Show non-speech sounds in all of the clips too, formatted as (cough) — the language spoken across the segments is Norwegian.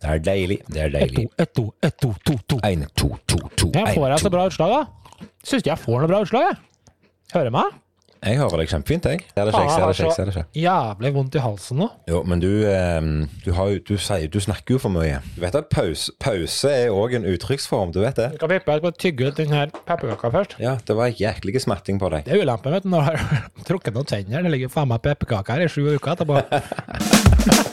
Det er deilig. Det er deilig. ett, to, ett, to, to, to. Én, to, to, to. Ja, en, får jeg så bra utslag, da? Syns jeg får noe bra utslag, jeg. Hører meg? Jeg hører deg kjempefint, jeg. Er det ikke, jeg ser det ikke. jeg ser det ikke. Jævlig vondt i halsen nå. Jo, men du, eh, du, har, du, sier, du snakker jo for mye. Du vet at pause, pause er òg en uttrykksform, du vet det? Skal vippe jeg skal tygge ut den her pepperkaka først. Ja, det var jæklig smatting på deg. Det er ulempen vet du, når du har (laughs) trukket noen tenner. Det ligger faen meg pepperkaker her i sju uker etterpå. (laughs)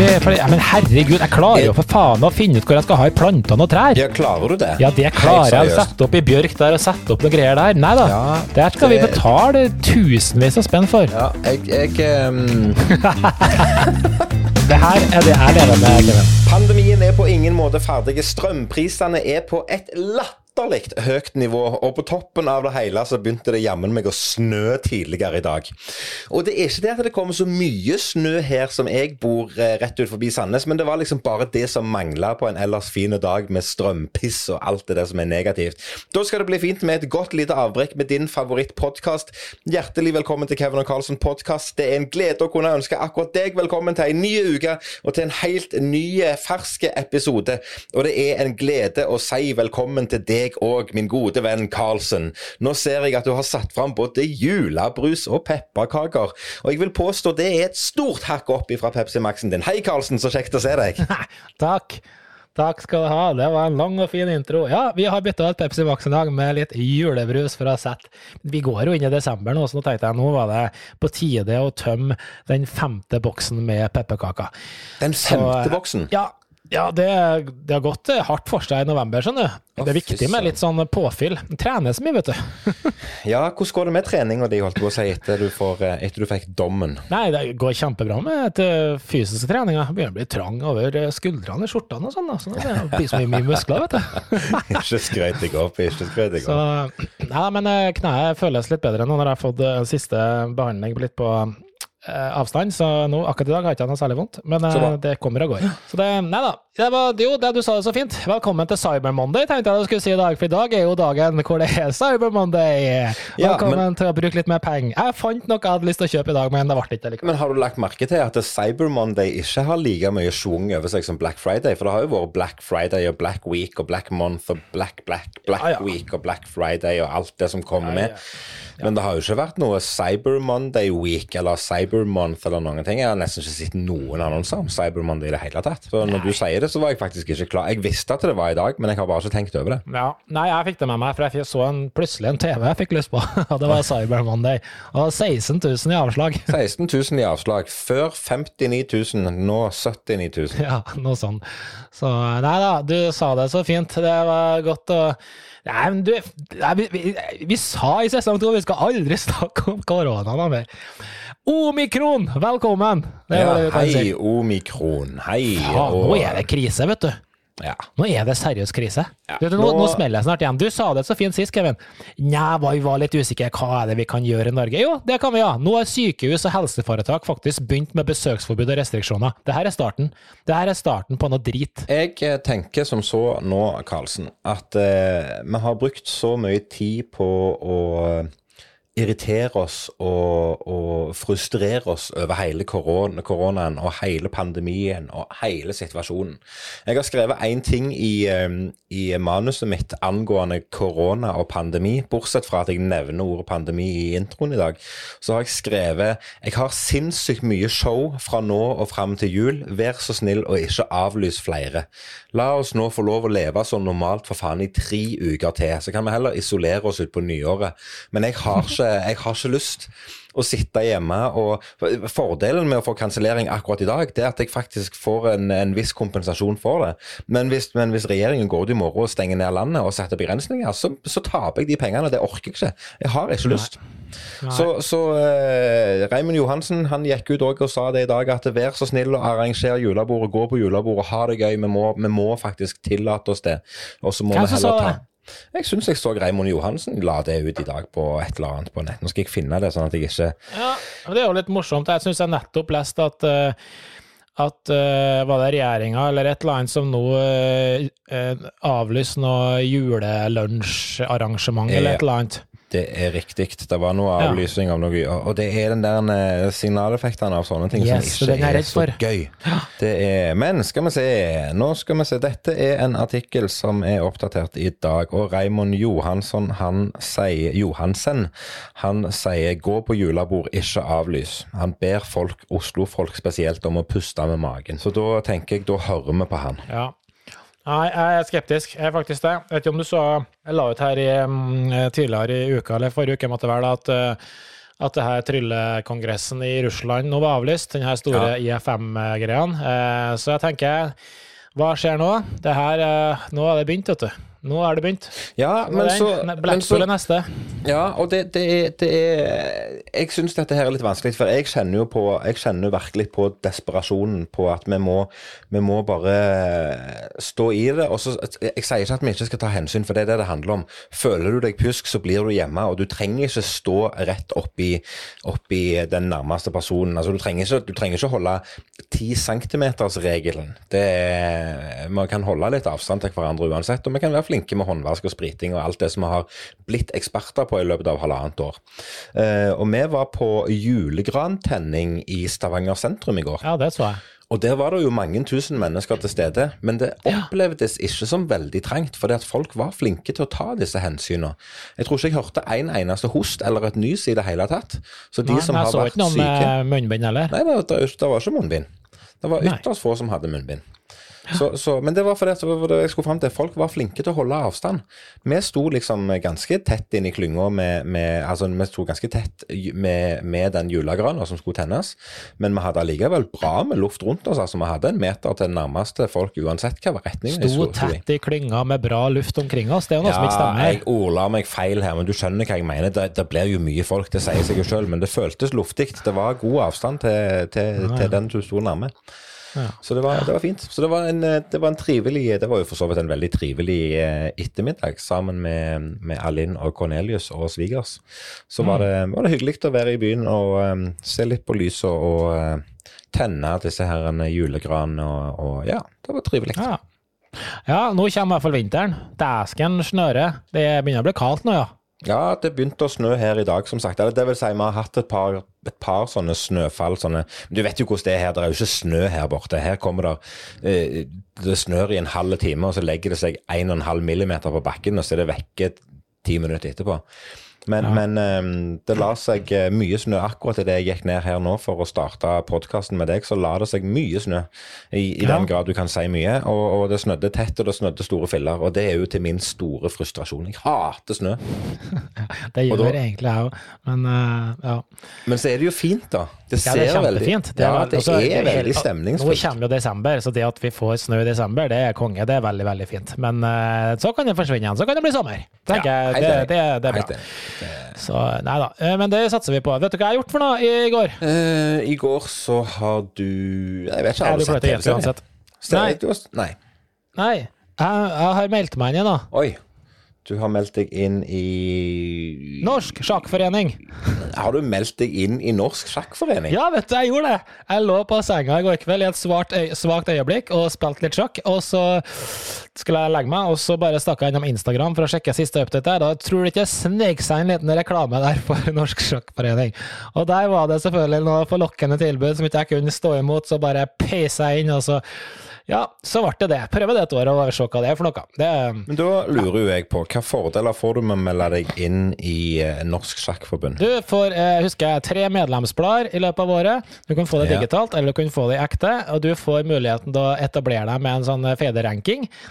Det Ja, men herregud, jeg klarer jo for faen å finne ut hvor jeg skal ha i plantene og trær. Ja, klarer du det? Ja, det klarer jeg å sette opp i bjørk der og sette opp noen greier der. Nei da. Ja, der skal vi betale tusenvis av spenn for. Ja, jeg, jeg um... (laughs) Det her er det jeg lever med, Kevin. Pandemien er på ingen måte ferdig. Strømprisene er på et latterlig høyt nivå, og på toppen av det hele så begynte det jammen meg å snø tidligere i dag. Og det er ikke det at det kommer så mye snø her som jeg bor eh, rett ut forbi Sandnes, men det var liksom bare det som mangla på en ellers fin dag med strømpiss og alt det der som er negativt. Da skal det bli fint med et godt lite avbrekk med din favorittpodkast. Hjertelig velkommen til Kevin og Carlsen podkast. Det er en glede å kunne ønske akkurat deg velkommen til en ny uke og til en helt ny, ferske episode. Og det er en glede å si velkommen til deg og min gode venn Carlsen. Nå ser jeg at du har satt fram både julebrus og pepperkaker, og jeg vil påstå det er et stort hakk opp ifra Pepsi Max-en din. Hei, Carlsen, så kjekt å se deg. (laughs) Takk. Takk skal du ha. Det var en lang og fin intro. Ja, vi har bytta ut Pepsi Max en dag med litt julebrus for å ha sett Vi går jo inn i desember nå, så nå tenkte jeg nå var det på tide å tømme den femte boksen med pepperkaker. Den Så, femte boksen. Ja, ja det, det har gått eh, hardt for seg i november, skjønner du. Det er viktig med litt sånn påfyll. Trene så mye, vet du. (laughs) Ja, hvordan går det med treninga di, holdt på å si, etter du, får, eh, etter du fikk dommen? Nei, det går kjempebra med fysiske treninger. Begynner å bli trang over eh, skuldrene i skjortene og sånn. Så det blir så mye, muskler, vet du. (laughs) Ikke skrøt deg opp, ikke skrøt deg Så, nei, men kneet føles litt bedre nå når jeg har fått siste behandling litt på avstand, så nå, akkurat i dag har jeg ikke noe særlig vondt, men eh, det kommer og går. Så det, nei da, det var jo det du sa det så fint. Velkommen til Cyber Monday, tenkte jeg du skulle si i dag, for i dag er jo dagen hvor det er Cyber Monday. Ja, Velkommen til å bruke litt mer penger. Jeg fant noe jeg hadde lyst til å kjøpe i dag, men det ble ikke likevel. Men har du lagt merke til at Cyber Monday ikke har like mye schwung over seg som Black Friday? For det har jo vært Black Friday og Black Week og Black Month og Black Black Black Ja, ja. Week og Black Friday og alt det som kommer med. Men det har jo ikke vært noe Cyber Monday Week eller Cyber Month eller noen ting. Jeg har nesten ikke sett noen annonser om Cyber Monday i det hele tatt. Så når du sier det, så var jeg faktisk ikke klar. Jeg visste at det var i dag, men jeg har bare ikke tenkt over det. Ja, Nei, jeg fikk det med meg, for jeg så en, plutselig en TV jeg fikk lyst på, (laughs) og det var Cyber Monday. Og 16 000 i avslag. (laughs) 16 000 i avslag. Før 59 000, nå 79 000. Ja, noe sånn. Så nei da, du sa det så fint. Det var godt å Nei, men du nei, vi, vi, vi sa i sesong to vi skal aldri (laughs) snakke om korona mer. Omikron, velkommen! Det Ja, det hei, omikron. Hei. Ja, nå er det krise, vet du. Ja. Nå er det seriøs krise. Ja, du, nå, nå- smeller jeg snart igjen. Du sa det så fint sist, Kevin. Nja, vi var litt usikre. Hva er det vi kan gjøre i Norge? Jo, det kan vi ha. Nå har sykehus og helseforetak faktisk begynt med besøksforbud og restriksjoner. Det her er starten. Det her er starten på noe drit. Jeg eh, tenker som så nå, Karlsen, at eh, vi har brukt så mye tid på å irritere oss og, og frustrere oss over hele korona, koronaen og hele pandemien og hele situasjonen. Jeg har skrevet én ting i, eh, i manuset mitt angående korona og pandemi, bortsett fra at jeg nevner ordet pandemi i introen i dag. Så har jeg skrevet Jeg har sinnssykt mye show fra nå og fram til jul. Vær så snill å ikke avlyse flere. La oss nå få lov å leve som normalt for faen i tre uker til. Så kan vi heller isolere oss ut på nyåret. Men jeg har ikke, jeg har ikke lyst å sitte hjemme og Fordelen med å få kansellering akkurat i dag, det er at jeg faktisk får en, en viss kompensasjon for det. Men hvis, men hvis regjeringen går ut i morgen og stenger ned landet og setter begrensninger, så, så taper jeg de pengene. Det orker jeg ikke. Jeg har ikke lyst. Så, så uh, Raymond Johansen han gikk ut og sa det i dag, at vær så snill å arrangere julebordet, gå på julebordet, ha det gøy. Vi må, vi må faktisk tillate oss det. Og så må Hvem vi heller ta? Jeg syns jeg så Raymond Johansen la det ut i dag på et eller annet på nett. Nå skal jeg finne det, sånn at jeg ikke Ja, det er jo litt morsomt. Jeg syns jeg nettopp leste at, eh, at uh, var det regjeringa eller et eller annet som nå uh, avlyste noe julelunsjarrangement eller et eller annet. Det er riktig. Det var noe avlysning av noe Og det er den der signaleffektene av sånne ting Yes, som ikke er er, så gøy. Det er, men skal vi se Nå skal vi se. Dette er en artikkel som er oppdatert i dag. Og Raymond Johansson, han sier Johansen, han sier 'gå på julebord, ikke avlys'. Han ber folk, Oslo-folk spesielt, om å puste med magen. Så da tenker jeg, da hører vi på han. Ja. Nei, jeg er skeptisk. Jeg er faktisk det. Jeg vet ikke om du så Jeg la ut her i, mm, tidligere i uka, eller forrige uke, måtte det være, at eh, at det her tryllekongressen i Russland nå var avlyst, den her store IFM-greiene. Eh, så jeg tenker, hva skjer nå? Det her, eh, Nå har det begynt, vet du. Nå er det begynt. Ja, men Den- så, men så Blackpool er neste. Ja, og det, det, er, det er Jeg syns dette her er litt vanskelig, for jeg kjenner jo på Jeg kjenner jo virkelig på desperasjonen på at vi må, vi må bare stå i det. og så, Jeg sier ikke at vi ikke skal ta hensyn, for det er det det handler om. Føler du deg pjusk, så blir du hjemme, og du trenger ikke stå rett oppi, oppi den nærmeste personen. Altså, du trenger ikke, du trenger ikke holde ti centimeters-regelen. Det er, Man kan holde litt avstand til hverandre uansett, og vi kan være flinke med håndvask og spriting og alt det som vi har blitt eksperter på i løpet av halvannet år. Eh, og vi var på julegrantenning i Stavanger sentrum i går. Ja, det så jeg. Og der var det jo mange tusen mennesker til stede, men det opplevdes ikke som veldig trangt, fordi at folk var flinke til å ta disse hensynene. Jeg tror ikke jeg hørte en eneste host eller et nys i det hele tatt. Så de Nei, som har jeg så ikke noen med munnbind heller. Nei, det, det, det var ikke munnbind. Det var ytterst få som hadde munnbind. Så, så, men det var fordi jeg skulle frem til. Folk var flinke til å holde avstand. Vi sto liksom ganske tett inn i klynga med, med Altså, vi sto ganske tett med, med den julegrana som skulle tennes, men vi hadde allikevel bra med luft rundt oss. Altså, vi hadde en meter til nærmeste folk uansett hva retning de Sto tett i klynga med bra luft omkring oss. Det er jo noe som ikke Ja, stemmer. jeg ordla meg feil her, men du skjønner hva jeg mener. Det, det blir jo mye folk, det sier seg jo sjøl, men det føltes luftig. Det var god avstand til, til, til den du sto nærme. Ja. Så det var, det var fint. Så det var, en, eh, det var en trivelig Det var jo for så vidt en veldig trivelig eh, ettermiddag sammen med, med Alin og Cornelius og svigers. Så var det, var det hyggelig å være i byen og um, se litt på lyset og uh, tenne disse her julegranene og, og ja, det var trivelig. Ja. ja, nå kommer i hvert fall vinteren. Dæsken snøre. Det begynner å bli kaldt nå, ja. Ja, det begynte å snø her i dag, som sagt. Det vil si, vi har hatt et par, et par sånne snøfall. Sånne, du vet jo hvordan det er her. Det er jo ikke snø her borte. Her kommer det eh, Det snør i en halv time, og så legger det seg 1,5 millimeter på bakken, og så er det vekke ti minutter etterpå. Men, men eh, det la seg eh, mye snø akkurat idet jeg gikk ned her nå for å starte podkasten med deg, så la det seg mye snø. I, i Ja. den grad du kan si mye. Og, og det snødde tett, og det snødde store filler. Og det er jo til min store frustrasjon. Jeg hater snø. (laughs) Det gjør da- egentlig jeg òg, men uh, ja. Men så er det jo fint, da. Det Ja, det er kjempefint. Ja, det altså, er veldig stemningsfullt. Nå kommer jo desember, så det at vi får snø i desember, det er konge. Det er veldig, veldig fint. Men uh, så kan det forsvinne igjen. Så kan det bli sommer. Tenker Ja. Det, det, det er bra. Så nei da. Eh, Men det satser vi på. Vet du hva jeg har gjort for noe i går? Uh, I går så har du Jeg vet ikke, har du du sett TV-serien? Nei. Nei. Nei, jeg, jeg har meldt meg inn igjen, da. Oi. Du har meldt deg inn i Norsk sjakkforening. Har du meldt deg inn i Norsk sjakkforening? Ja, vet du, jeg gjorde det! Jeg lå på senga i går kveld i et svart øy, svakt øyeblikk og spilte litt sjakk. Og så skulle jeg legge meg, og så bare stakk jeg innom Instagram for å sjekke siste update der. Da tror du ikke det snek seg en liten reklame der for (laughs) Norsk sjakkforening. Og der var det selvfølgelig noe forlokkende tilbud som ikke jeg kunne stå imot, så bare peisa jeg inn, og så Ja, så ble det det. Prøve det et år og se hva det er for noe. Det Men da lurer jo jeg på, hva fordeler får du med å melde deg inn i eh, Norsk Sjakkforbund? Du får eh, husker jeg, tre medlemsblader i løpet av året. Du kan få det Ja. digitalt, eller du kan få det i ekte. Og du får muligheten til å etablere deg med en sånn eh.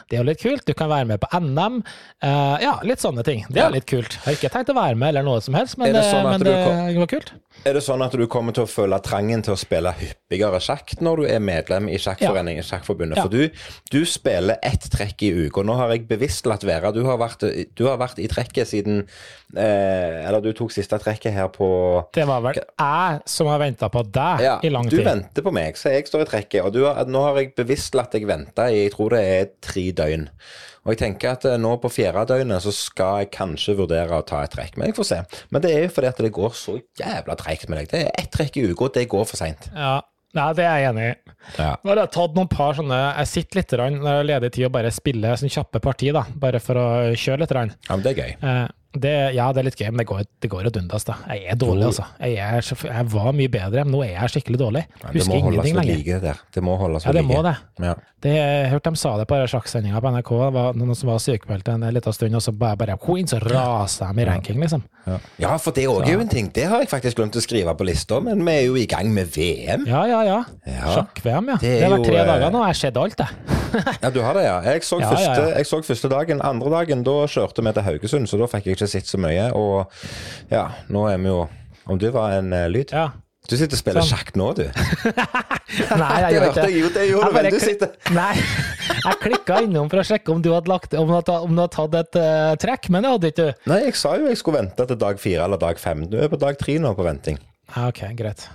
Det er jo litt kult. Du kan være med på NM. Eh, ja, litt sånne ting. Det er Ja. litt kult. Jeg har ikke tenkt å være med eller noe som helst, men Er det det, sånn at men du det var kult. Er det sånn at du kommer til å føle trangen til å spille hyppigere sjakk når du er medlem i sjakkforeningen, Sjakkforbundet? Ja. For du, du spiller ett trekk i uka. Nå har jeg bevisst latt være. Du har vært, du har vært i trekket siden eh, Eller du tok siste trekket her på Det var vel jeg som har venta på deg ja, i lang tid. du venter på meg, så jeg står i trekket. Og du har, nå har jeg bevisst latt deg vente i jeg tror det er tre døgn. Og jeg tenker at eh, nå på fjerde døgnet så skal jeg kanskje vurdere å ta et trekk. Men jeg får se. Men det er jo fordi at det går så jævla treigt med deg. Det er ett trekk i uka, det går for seint. Ja, Nei, det er jeg enig i. Ja. Nå har jeg tatt noen par sånne Jeg sitter litt når jeg har ledig tid og bare spiller sånn kjappe parti, da. Bare for å kjøre litt. Ja, men det er gøy. Eh, det, ja, det er litt gøy, men det går, det går ad undas, da. Jeg er dårlig, altså. Jeg, er, jeg var mye bedre, men nå er jeg skikkelig dårlig. Ja, det Husker ingenting ved lenger. like, det der. Det må holdes Ja, det må det. Ja. det. Jeg hørte de sa det på sjakksendinga på NRK, det var noen som var sykemeldt en liten stund, og så bare, bare queen, så raser de i ranking, liksom. ja, for det òg er jo en ting. Det har jeg faktisk glemt å skrive på lista, men vi er jo i gang med VM. Ja, ja, ja. Ja. Sjakk-VM, ja. Det Det, har vært tre eh, dager nå, jeg har sett alt, det. Ja, du har det, ja. Jeg så, Ja, første, ja. jeg så første dagen. Andre dagen, da kjørte vi til Haugesund, så da fikk jeg ikke sett så mye. Og ja, nå er vi jo Om du var en uh, lyd? Ja. Du sitter og spiller Sånn. sjakk nå, du. (laughs) (laughs) Nei, jeg gjør ikke det. jo, det gjorde du vel. Du sitter (laughs) Nei, jeg klikka innom for å sjekke om du hadde, lagt, om du hadde, om du hadde tatt et uh, trekk, men det hadde ikke du. Nei, jeg sa jo jeg skulle vente til dag fire eller dag fem. Du er på dag tre nå på venting. Ja, ok, greit.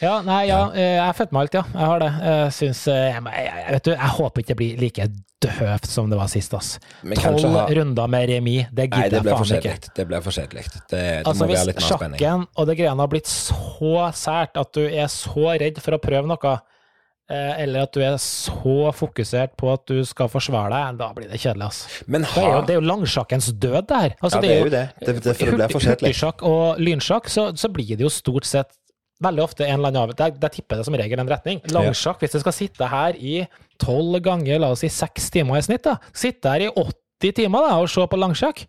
Ja, nei, ja, eh, jeg er født med alt, ja. Jeg har det. Jeg syns eh, jeg, jeg, vet du, jeg håper ikke det blir like døvt som det var sist, ass. Tolv ha- runder med remis, det gidder jeg faen ikke. Det blir for kjedelig. Det, det Altså, hvis sjakken og det greiene har blitt så sært at du er så redd for å prøve noe, eh, eller at du er så fokusert på at du skal forsvare deg, da blir det kjedelig, Altså. Men Det er jo, det er jo langsjakkens død, det her. Altså, Ja, det er jo det. Det, det, det blir for kjedelig. Hurtigsjakk og lynsjakk, så, så blir det jo stort sett veldig ofte en eller annen av Der, der tipper det som regel en retning. Langsjakk, hvis du skal sitte her i tolv ganger, la oss si seks timer i snitt, da. Sitte her i 80 timer da, og se på langsjakk.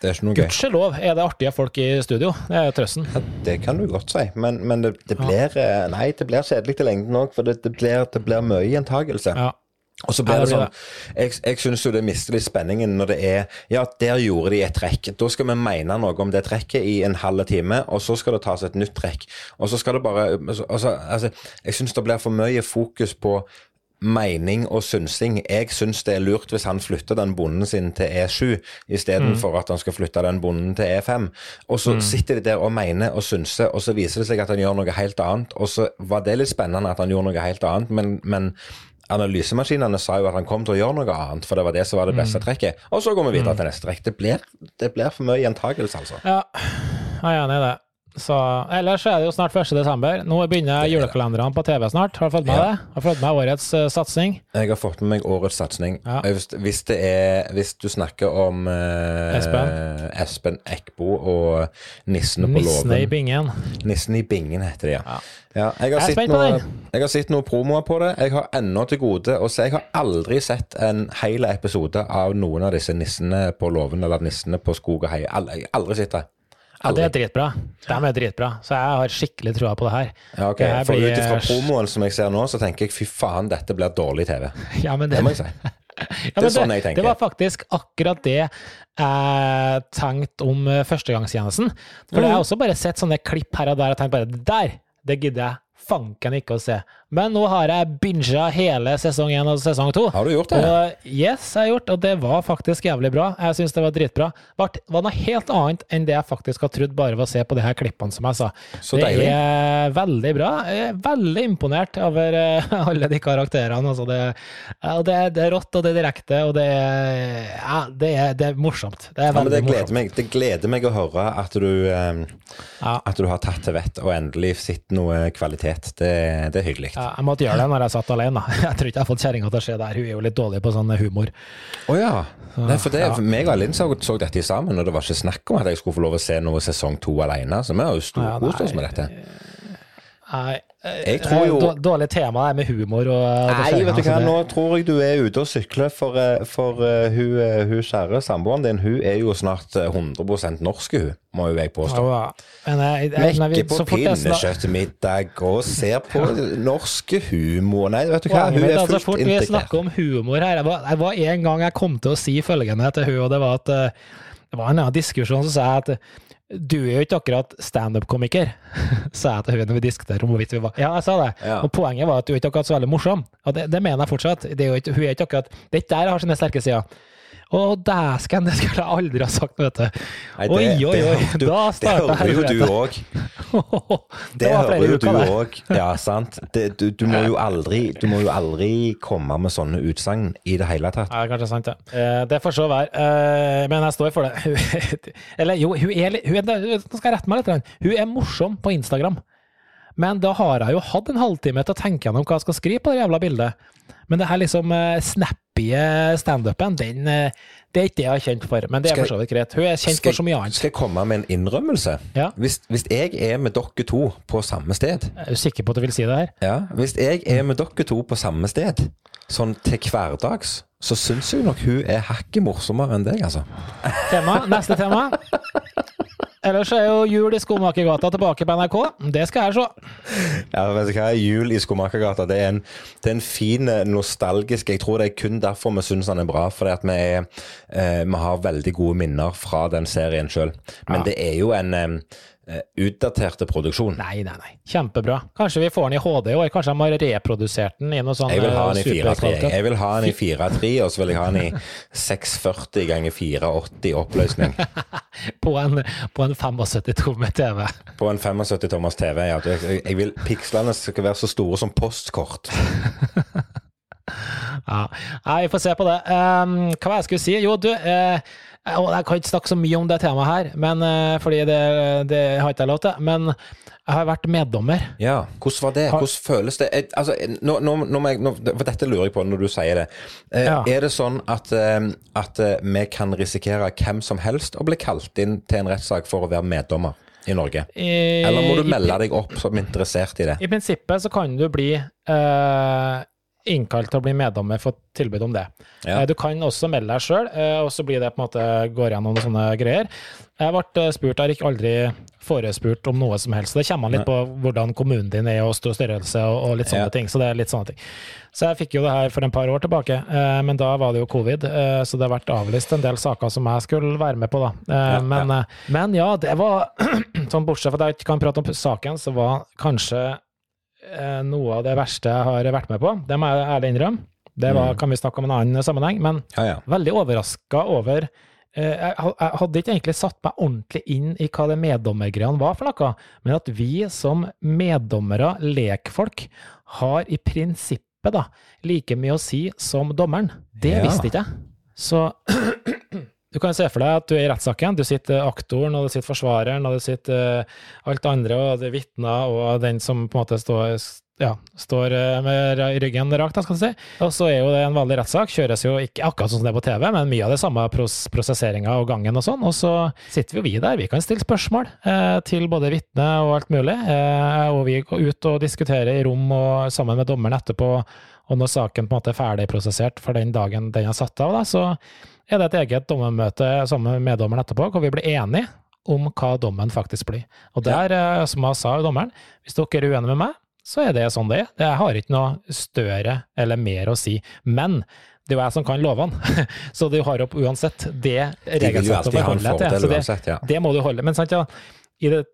Det er ikke noe gøy. Gudskjelov er det artige folk i studio. Det er trøsten. Ja, det kan du godt si, men, men det, det blir ja. Nei, det blir kjedelig til lengden òg, for det, det, blir, det blir mye gjentagelse. Ja. Og så blir det det sånn Jeg, jeg syns jo det mister litt spenningen når det er Ja, der gjorde de et trekk. Da skal vi mene noe om det trekket i en halv time, og så skal det tas et nytt trekk. Og så skal det bare altså, altså, Jeg syns det blir for mye fokus på mening og synsing. Jeg syns det er lurt hvis han flytter den bonden sin til E7 istedenfor Mm. at han skal flytte den bonden til E5. Og så sitter de der og mener og synser, og så viser det seg at han gjør noe helt annet. Og så var det litt spennende at han gjorde noe helt annet, men, men analysemaskinene sa jo at han kom til å gjøre noe annet, for det var det som var det Mm. beste trekket. Og så går vi videre til neste trekk. Det blir, det blir for mye gjentakelse, altså. Ja, jeg er enig i det. Så, ellers er det jo snart 1. desember. Nå begynner er julekalenderne på TV snart. Har du fått med Ja. det? Har du fått med årets uh, satsing? Jeg har fått med meg årets satsing. Ja. Hvis, hvis, det er, hvis du snakker om uh, Espen. Espen Eckbo og Nissene på Nissene i bingen. Nissen i bingen heter det, ja. Ja. ja jeg, har Jeg noe, jeg har sett noen promoer på det. Jeg har ennå til gode å se Jeg har aldri sett en hel episode av noen av disse nissene på låven eller nissene på skog og hei. Aldri, aldri sett det. Ja, det er dritbra. De er dritbra. Så jeg har skikkelig trua på det her. Ja, ok. Det her For blir- ut ifra promoen som jeg ser nå, så tenker jeg fy faen, dette blir dårlig TV. (laughs) Ja, men det, Det må jeg si. (laughs) ja, det er sånn jeg. Det var faktisk akkurat det jeg tenkte om eh, førstegangstjenesten. For jeg har også bare sett sånne klipp her og der og tenkt bare det der, det gidder jeg fanken ikke å se. Men nå har jeg binga hele sesong én og sesong to. Har du gjort det? Og yes, jeg har gjort, og det var faktisk jævlig bra. Jeg syns det var dritbra. Det var noe helt annet enn det jeg faktisk har trodd bare ved å se på de her klippene, som jeg sa. Så det deilig. er veldig bra. Jeg er veldig imponert over eh, (laughs) alle de karakterene. Altså det, ja, det, er- det er rått, og det er direkte, og det er, ja, det er, det er morsomt. Det er Ja, veldig det gleder, morsomt. meg, det gleder meg å høre at du, um, Ja. at du har tatt til vett og endelig sett noe kvalitet. Det, det er hyggelig. Ja, jeg måtte gjøre det når jeg satt alene. (laughs) Jeg tror ikke jeg har fått kjerringa til å se det her. Hun er jo litt dårlig på sånn humor. ja. Nei, for det, ja. meg og Linn så, så dette sammen, og det var ikke snakk om at jeg skulle få lov å se noe sesong to alene. Så vi har jo storkost oss med dette. Nei, eh, Jeg tror jo- Dårlig tema det med humor og Nei, vet du hva, nå tror jeg du er ute og sykler, for, eh, for uh, hun, hun kjære samboeren din, hun er jo snart eh, 100 norsk, hun, må jo jeg påstå. Mekker på pinnekjøttmiddag og ser på norske humor. Nei, vet du hva, hun er er så fullt integrert. vi snakker om humor her. Jeg var, en gang jeg kom til å si følgende til hun, og det var at det var en annen diskusjon, som sa at du er jo ikke akkurat standup-komiker, (laughs) sa jeg til hun når vi diskuterer om hvorvidt vi var Ja, jeg sa det. Ja. Og poenget var at du er ikke akkurat så veldig morsom. Og det, det mener jeg fortsatt. Det er jo ikke, hun er ikke akkurat Det er ikke der jeg har sine sterke sider. Å, dæsken, det skulle jeg aldri ha sagt, vet du. Nei, det- oi, oi, oi, Det, da starta Det hører jo du òg. (laughs) Det Det hører jo du òg. Ja, sant. Det, du, du, må jo aldri, du må jo aldri komme med sånne utsagn i det hele tatt. Ja, kanskje sant, det. Eh, det får så være. Eh, men jeg står for det. (laughs) Eller jo, hun er litt Nå skal jeg rette meg litt. Hun er morsom på Instagram. Men da har jeg jo hatt en halvtime til å tenke gjennom hva jeg skal skrive på det jævla bildet. Men det her liksom uh, snappy standupen, den uh, det er ikke det jeg har kjent for. Men det er for så vidt greit. Hun er kjent Skal, for så mye annet. skal jeg komme med en innrømmelse? Ja. Hvis, hvis jeg er med dere to på samme sted Er du sikker på at du vil si det her? ja, Hvis jeg er med dere to på samme sted, sånn til hverdags, så syns jeg nok hun er hakket morsommere enn deg, altså. Tema, Neste tema. (laughs) Ellers er jo Jul i Skomakergata tilbake på NRK. Det skal jeg se. Ja, vet du hva? Jul i Skomakergata det er en, det er en fin, eh, nostalgisk Jeg tror det er kun derfor vi syns den er bra. Fordi at vi, er, eh, vi har veldig gode minner fra den serien sjøl. Men Ja. det er jo en eh, eh, utdaterte produksjon. Nei, nei, nei. Kjempebra. Kanskje vi får den i HD i år. Kanskje de har reprodusert den i noe sånn Jeg vil ha den i 4.3, Jeg vil ha den i 4-3, og så vil jeg ha den i 640 ganger 480 oppløsning. (laughs) På en, på en 75-tommer TV. På en 75 tommers TV. Ja. Jeg, vil pikslene skal være så store som postkort. (laughs) Ja. Nei, vi får se på det. Um, hva var det jeg skulle si? Jo, du, eh, og jeg kan ikke snakke så mye om det temaet her, men, eh, fordi det, det har ikke jeg lov til. Men jeg har vært meddommer. Ja, hvordan var det? Hvordan føles det? Altså, nå, nå, nå, nå, for dette lurer jeg på når du sier det. Eh, Ja. Er det sånn at, eh, at vi kan risikere hvem som helst å bli kalt inn til en rettssak for å være meddommer i Norge? Eller må du melde deg opp som interessert i det? I prinsippet så kan du bli eh, innkalt til å bli meddommer for tilbud om det. Ja. Eh, Du kan også melde deg sjøl, og så blir det på en måte går gjennom noen sånne greier. Jeg ble eh, spurt, jeg har ikke aldri forespurt om noe som helst. Det kommer an litt på hvordan kommunen din er og størrelse og, litt sånne Ja. ting. Så det er litt sånne ting. Så jeg fikk jo det her for en par år tilbake, eh, men da var det jo covid, eh, så det har vært avlyst en del saker som jeg skulle være med på, da. Eh, men, ja. eh, men ja, det var (clears throat) sånn bortsett fra at jeg ikke kan prate om saken, så var kanskje eh, noe av det verste jeg har vært med på. Det må jeg ærlig innrømme. Det var, Mm. kan vi snakke om en annen sammenheng, men Ja, ja. veldig overraska over eh, jeg, jeg hadde ikke egentlig satt meg ordentlig inn i hva det meddommergreiene var for noe, men at vi som meddommere, lekfolk, har i prinsippet da, like mye å si som dommeren. Det Ja. visste ikke jeg. Så (clears throat) du kan se for deg at du er i rettssaken. Du sitter aktoren, og du sitter forsvareren, og du sitter eh, alt andre, og det er vitner, og den som på en måte står ja, står eh, med ryggen rakt, skal du si. Og så er jo det en vanlig rettssak. Kjøres jo ikke akkurat sånn som det er på TV, men mye av det samme pros prosesseringa og gangen og sånn. Og så sitter jo vi der. Vi kan stille spørsmål eh, til både vitne og alt mulig. Eh, og vi går ut og diskuterer i rom og sammen med dommeren etterpå. Og når saken på en måte er ferdigprosessert for den dagen den er satt av, da, så er det et eget dommermøte sammen med meddommeren etterpå, hvor vi blir enige om hva dommen faktisk blir. Og der, eh, som jeg sa dommeren, hvis dere er uenige med meg, så er det sånn det er. Jeg har ikke noe større eller mer å si. Men det er jo jeg som kan lovene, (laughs) så du har opp uansett det regelsettet å forholde deg til. det, det må du holde. Men sant, ja, det,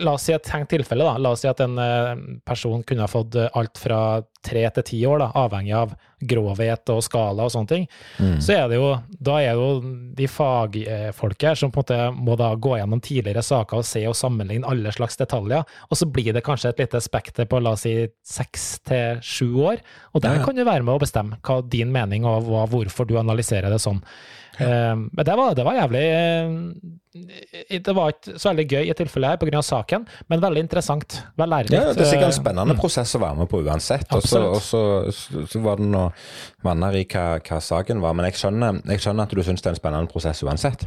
la oss si et tenkt tilfelle, da. La oss si at en eh, person kunne ha fått eh, alt fra tre til ti år, da, avhengig av grovhet og skala og sånne ting. Mm. Så er det jo, da er det jo de fagfolk her som på en måte må da gå gjennom tidligere saker og se og sammenligne alle slags detaljer, og så blir det kanskje et lite spekter på la oss si seks til sju år, og der ja. kan du være med å bestemme hva din mening og hvorfor du analyserer det sånn. Eh, Men det var, det var jævlig eh, Det var ikke så veldig gøy i tilfellet her pga. saken, men veldig interessant. Veldig lærerikt. Ja, det er sikkert en spennende spennende prosess å være med på uansett. Og så, var det noe vanner i hva, hva saken var. Men jeg skjønner, jeg skjønner at du syns det er en spennende prosess uansett.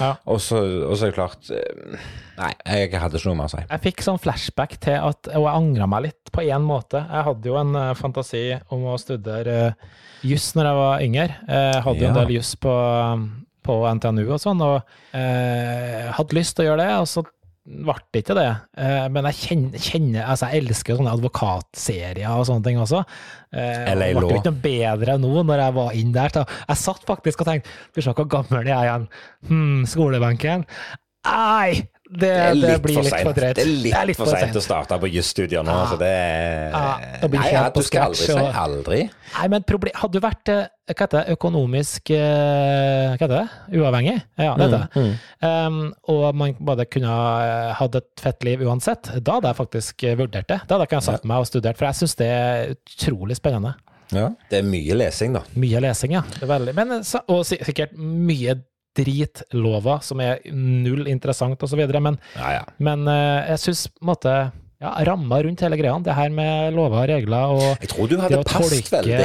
Ja. Og så og så er det klart eh, Nei, jeg hadde ikke noe mer å si. Jeg fikk sånn flashback til at Og jeg angra meg litt på én måte. Jeg hadde jo en uh, fantasi om å studere uh, juss når jeg var yngre. Eh, Jeg hadde jo en del juss på, på NTNU og sånn, og uh, hadde lyst til å gjøre det. og så ble det ikke det. Eh, men jeg kjenner, kjenner altså jeg elsker sånne advokatserier og sånne ting også. Det ble jo ikke noe bedre nå når jeg var inn der. Så jeg satt faktisk og tenkte vi se hvor gammel jeg er igjen. Hm, skolebenken. Nei! Det, det, blir litt for sent. drøyt. Det er litt, for sent. seint å starte på jusstudier nå. Ah, Så det er Ja, det Nei, ja, du skal aldri si aldri. Nei, men problem, hadde du vært eh, hva heter det, økonomisk eh, hva heter det, uavhengig, ja, det heter det, um, og man bare kunne ha hatt et fett liv uansett, da hadde jeg faktisk eh, vurdert det. Da hadde jeg kunnet satt meg og studert, for jeg syns det er utrolig spennende. Ja. Det er mye lesing, da. Mye lesing, ja. Det er veldig, men, eh, og sikkert mye dritlova som er null interessant videre, men Ja, ja. Men eh, jeg syns på en måte ja, ramma rundt hele greia. Det her med lover og regler og Jeg tror du hadde passet veldig.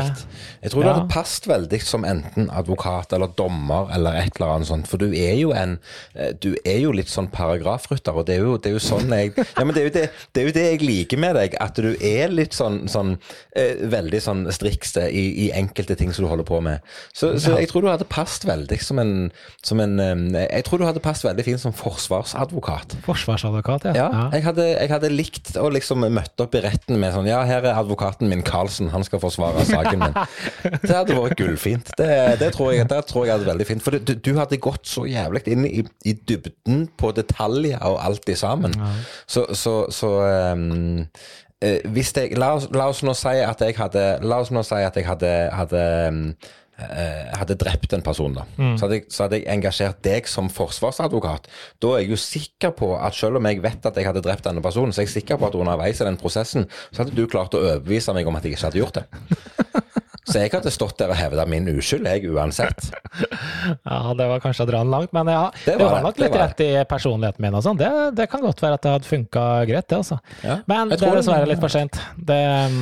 Jeg tror du hadde passet veldig som enten advokat eller dommer eller et eller annet sånt. For du er jo en eh, Du er jo litt sånn paragrafrytter, og det er jo, det er jo sånn jeg Ja, men det er det, det er jo det jeg liker med deg. At du er litt sånn, sånn eh, veldig sånn strikse i, i enkelte ting som du holder på med. Så, så jeg tror du hadde passet veldig som en, som en eh, Jeg tror du hadde passet veldig fint som forsvarsadvokat. forsvarsadvokat, ja. Ja, Jeg, hadde, jeg hadde likt å liksom møtte opp i retten med sånn Ja, her er advokaten min, Karlsen. Han skal forsvare saken min. Det hadde vært gullfint. Det, det, tror jeg, det tror jeg hadde veldig fint. For du, du hadde gått så jævlig inn i, i dybden på detaljer og alt i sammen. Så, så, så eh, hvis jeg la oss, la oss nå si at jeg hadde La oss nå si at jeg hadde, hadde ehm, eh, hadde drept en person, da, så, hadde jeg, så hadde jeg engasjert deg som forsvarsadvokat. Da er jeg jo sikker på at selv om jeg vet at jeg hadde drept denne personen, så er jeg sikker på at underveis i den prosessen, så hadde du klart å overbevise meg om at jeg ikke hadde gjort det. (laughs) Så jeg hadde stått der og hevda min uskyld, jeg, uansett. (laughs) Ja, det var kanskje å dra den langt, men ja, Det det var var, det, nok litt rett i personligheten min og sånn. Det, det kan godt være at det hadde funka greit, det, altså. Ja, Men det er dessverre litt for sent. Det,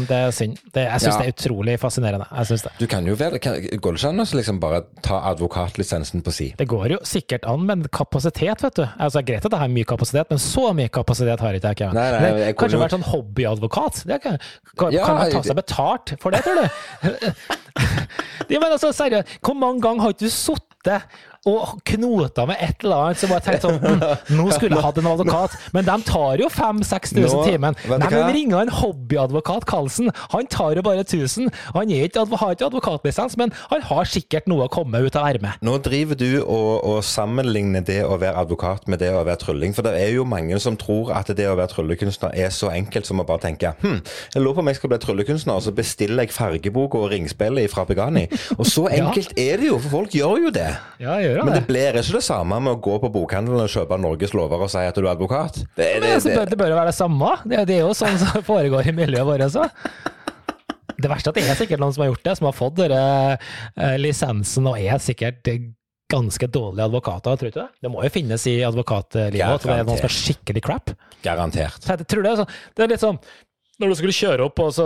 det er synd. Det, jeg syns Ja. det er utrolig fascinerende. Jeg synes det. Du kan jo vel, kan, Går det ikke an å liksom bare ta advokatlisensen på si? Det går jo sikkert an, men kapasitet, vet du. Altså, det greit at jeg har mye kapasitet, men så mye kapasitet har ikke jeg. Nei, nei, jeg kunne Kanskje vært sånn hobbyadvokat? Det kan, kan, Ja, kan man ta seg betalt for det, tror du? (laughs) ja, men altså, seriøst, hvor mange ganger har ikke du sittet og knota med et eller annet som bare tenkte sånn hm, Nå skulle jeg hatt en advokat, men de tar jo 5000-6000 Nå, timen. Nei, men ringer en hobbyadvokat, Karlsen. Han tar jo bare 1000. Han ikke, har ikke advokatlisens, men han har sikkert noe å komme ut av ermet. Nå driver du og, og sammenligner det å være advokat med det å være trylling. For det er jo mange som tror at det å være tryllekunstner er så enkelt som å bare tenke hm, jeg lurer på om jeg skal bli tryllekunstner, og så bestiller jeg fargeboka og ringspillet fra Begani. Og så (laughs) enkelt er det jo, for folk gjør jo det. Ja, gjør han Men det? det blir ikke det samme med å gå på bokhandelen og kjøpe Norges lover og si at du er advokat. Det, det, altså, det, bør- det bør jo være det samme. Det, er jo sånn som (laughs) foregår i miljøet vårt også. Det verste er at det er sikkert noen som har gjort det, som har fått denne, eh, lisensen og er sikkert ganske dårlige advokater, tror du det? Det må jo finnes i advokatlivet at det er noen som er skikkelig crap. garantert. Tror du det, sånn, det er litt sånn når du skulle kjøre opp og så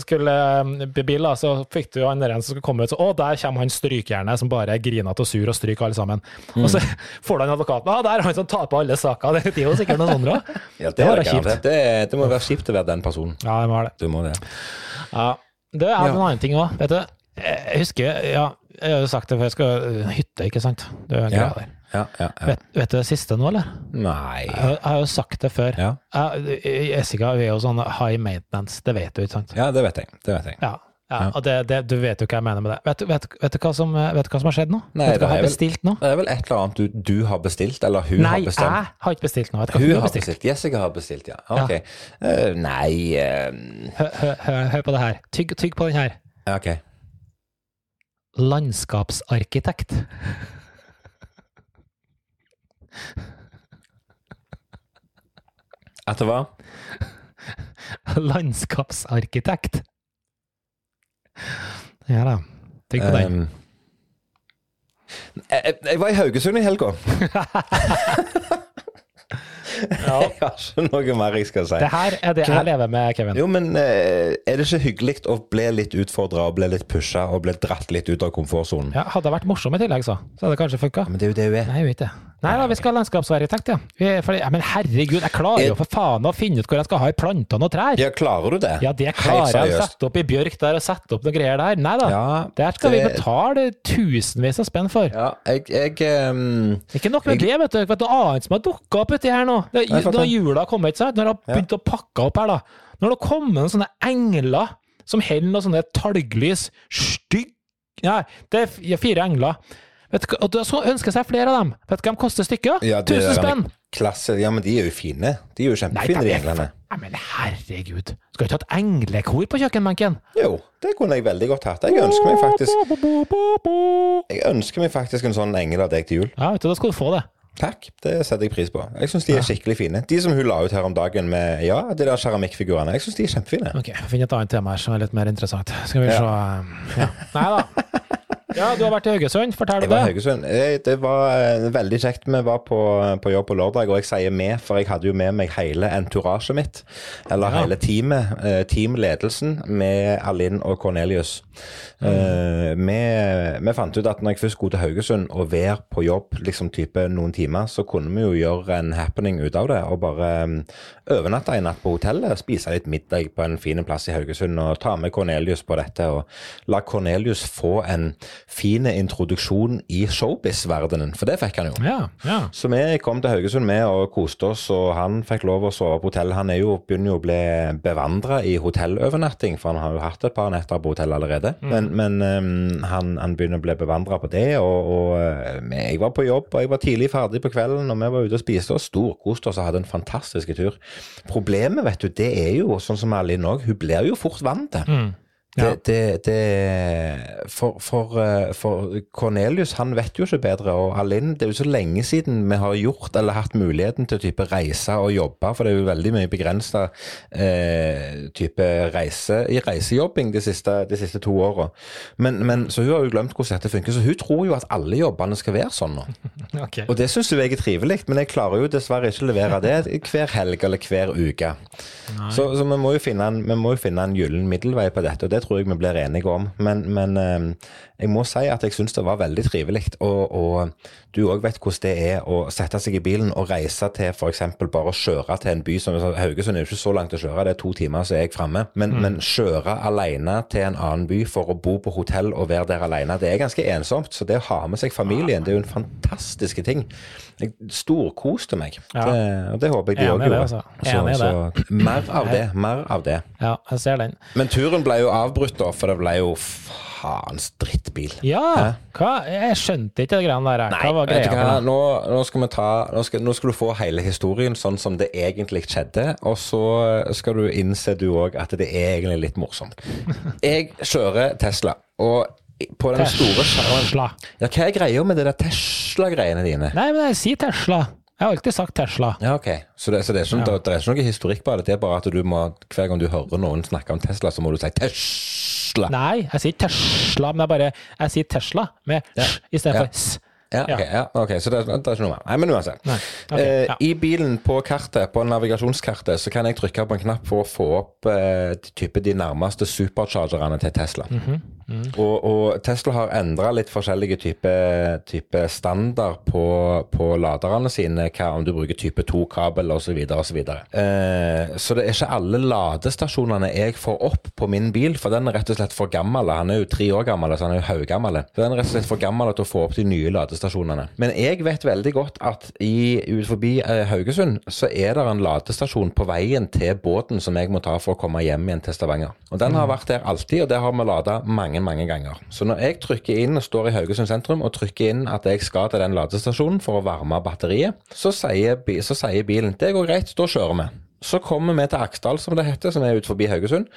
skulle eh, bil, da, så fikk du han der en som skulle komme ut, så å, der kommer han strykejernet som bare er grinete og sur og stryker alle sammen. Og så får du han advokaten, å, der er han som taper alle saker. (laughs) Det er jo sikkert noen sånne òg. Ja, Det det, kjipt. Det, det må være kjipt å være den personen. Ja, det må det. Du må det. Ja. Det er Ja. en annen ting òg, vet du. Jeg husker, ja, jeg har jo sagt det før, jeg skal øh, hytte, ikke sant? Det er greia Ja. der. Ja, ja, ja. Vet, vet du det siste nå, eller? Nei Jeg, har- jeg har jo sagt det før. Ja. Jeg- Jessica vi er jo sånn high maintenance, det vet du, ikke sant? Ja, det vet jeg. Det vet jeg. Ja. Og det, det, du vet jo hva jeg mener med det. Vet, du- vet, vet, du hva som, vet du hva som har skjedd nå? Nei, vet du hva jeg har bestilt nå? Det er vel et eller annet du, du har bestilt, eller hun Nei, har bestemt? jeg har ikke bestilt noe. Hun hun har bestilt? bestilt. Jessica har bestilt, ja. Ok. Uh, nei uh... Hør på det her. Tygg, tygg på den her. Ok. Landskapsarkitekt. (laughs) At hva? Landskapsarkitekt. Ja da. Tenk på den. ehm, jeg, jeg- var i Haugesund i helga. (laughs) Ja. Jeg har ikke noe mer jeg skal si. Det her er det jeg lever med, Kevin. Jo, men eh, er det ikke hyggelig å bli litt utfordra og bli litt pusha og bli dratt litt ut av komfortsonen? Ja, hadde jeg vært morsom i tillegg, så, så hadde det kanskje funka. Men det er jo det hun er. Nei, jeg vet det. Nei da, vi skal ha landskapsarkitekt, ja. Vi, for, ja. Men herregud, jeg klarer jo for faen å finne ut hvor jeg skal ha i plantene og trær. Ja, klarer du det? Ja, det klarer jeg. å Sette opp i bjørk der og sette opp noen greier der. Nei da. Ja, Der skal vi betale tusenvis av spenn for. Ja, jeg, jeg um, Ikke nok med det, vet du. Vet du noe annet som har dukka opp uti her nå? Det, Nei, når jula har kommet, når det har begynt å pakke opp her, da. Når det har kommet noen sånne engler som holder noen sånne talglys stygg Nei, det er fire engler. Vet og da ønsker seg flere av dem. Vet du hva de koster stykket? ja, det Tusen er spenn! Klasse. Ja, men de er jo fine. De er jo kjempefine, de englene. Nei, men herregud. Skal du ikke ha et englekor på kjøkkenbenken? Jo, det kunne jeg veldig godt hatt. Jeg ønsker meg faktisk Jeg ønsker meg faktisk en sånn engel av deg til jul. Ja, vet du, da skal du få det. Takk, det setter jeg pris på. Jeg syns de er skikkelig fine. De som hun la ut her om dagen med ja, de der keramikkfigurene, jeg syns de er kjempefine. Ok, Finn et annet tema her som er litt mer interessant. Skal vi se Ja. Ja. Nei da. (laughs) Ja, du har vært i Haugesund, fortell Jeg det. Haugesund. Eh, Det var eh, veldig kjekt. Vi var på, på jobb på lørdag, og jeg sier vi, for jeg hadde jo med meg hele entourasjet mitt. Eller Ja. hele teamet. eh, Teamledelsen med Alinn og Cornelius. Mm. Vi, vi fant ut at når jeg først skulle til Haugesund og være på jobb liksom type noen timer, så kunne vi jo gjøre en happening ut av det. Og bare mm, overnatte en natt på hotellet, spise litt middag på en fin plass i Haugesund og ta med Cornelius på dette. Og la Cornelius få en fin introduksjon i showbiz-verdenen, for det fikk han jo. Ja, ja. Så vi kom til Haugesund med og koste oss, og han fikk lov å sove på hotell. Han er jo, begynner jo å bli bevandra i hotellovernatting, for han har jo hatt et par netter på hotell allerede. Men, men um, han, han begynner å bli bevandra på det, og, og uh, jeg var på jobb, og jeg var tidlig ferdig på kvelden, og vi var ute og spiste og storkoste oss og hadde en fantastisk tur. Problemet, vet du, det er jo sånn som Alin òg, hun blir jo fort vant til. Mm. Ja. Det, det, det for, for, eh, for Cornelius han vet jo ikke bedre, og Alinn Det er jo så lenge siden vi har gjort eller hatt muligheten til å type reise og jobbe, for det er jo veldig mye begrensa eh, type reise i reisejobbing de siste, de siste to åra. Men, men, så hun har jo glemt hvordan dette funker, så hun tror jo at alle jobbene skal være sånn nå. (laughs) Okay. Og det syns jo jeg er trivelig, men jeg klarer jo dessverre ikke å levere det hver helg eller hver uke. Så, så vi må jo finne en, må jo finne en gyllen middelvei på dette, og det tror jeg vi blir enige om. Men, men eh, jeg må si at jeg syns det var veldig trivelig. Og, og du òg vet hvordan det er å sette seg i bilen og reise til f.eks. bare å kjøre til en by som Haugesund er jo ikke så langt å kjøre, det er to timer så er jeg framme. Men, men kjøre alene til en annen by for å bo på hotell og være der alene, det er ganske ensomt. Så det å ha med seg familien, det er jo en fantastisk ting. Jeg storkoste meg. Ja. Det, og det håper jeg de òg gjorde. altså. Så, så mer av det. Mer av det. Ja, jeg ser den. Men turen ble jo avbrutt, da, for det ble jo faens drittbil. Ja? Jeg skjønte ikke det greiene der. Hva var greia? hva? Nå, nå skal vi ta nå skal, nå skal du få hele historien sånn som det egentlig skjedde, og så skal du innse du òg at det er egentlig litt morsomt. (laughs) Jeg kjører Tesla, og på den store skjermen Ja, hva er greia med det der Tesla-greiene dine? Nei, men jeg sier Tesla. Jeg har alltid sagt Tesla. Ja, ok. Så det, så det, er, ikke, det, det er ikke noe historikk på det? Det er bare at du må, hver gang du hører noen snakke om Tesla, så må du si Tesla. Nei, jeg sier Tesla, men jeg bare Jeg sier Tesla med Ja. s i stedet Ja. s. Ja, ok, ja, okay så det, det er ikke noe mer. Nei, men uansett. Nei, okay, eh, ja. I bilen på kartet, på navigasjonskartet, så kan jeg trykke på en knapp for å få opp eh, de, type, de nærmeste superchargerne til Tesla. Mhm, Og, og Tesla har endra litt forskjellige typer type standard på, på laderne sine, hva om du bruker type 2-kabel osv. osv. Eh, så det er ikke alle ladestasjonene jeg får opp på min bil, for den er rett og slett for gammel. Han er jo tre år gammel, så han er jo haugammel. Så den er rett og slett for gammel til å få opp de nye ladestasjonene. Men jeg vet veldig godt at i, ut forbi eh, Haugesund så er det en ladestasjon på veien til båten som jeg må ta for å komme hjem igjen til Stavanger. Og den har vært der alltid, og det har vi lada mange, mange ganger. Så når jeg trykker inn og står i Haugesund sentrum og trykker inn at jeg skal til den ladestasjonen for å varme batteriet, så sier, så sier bilen det går greit, da kjører vi. Så kommer vi til Aksdal, som det heter, som er ut forbi Haugesund,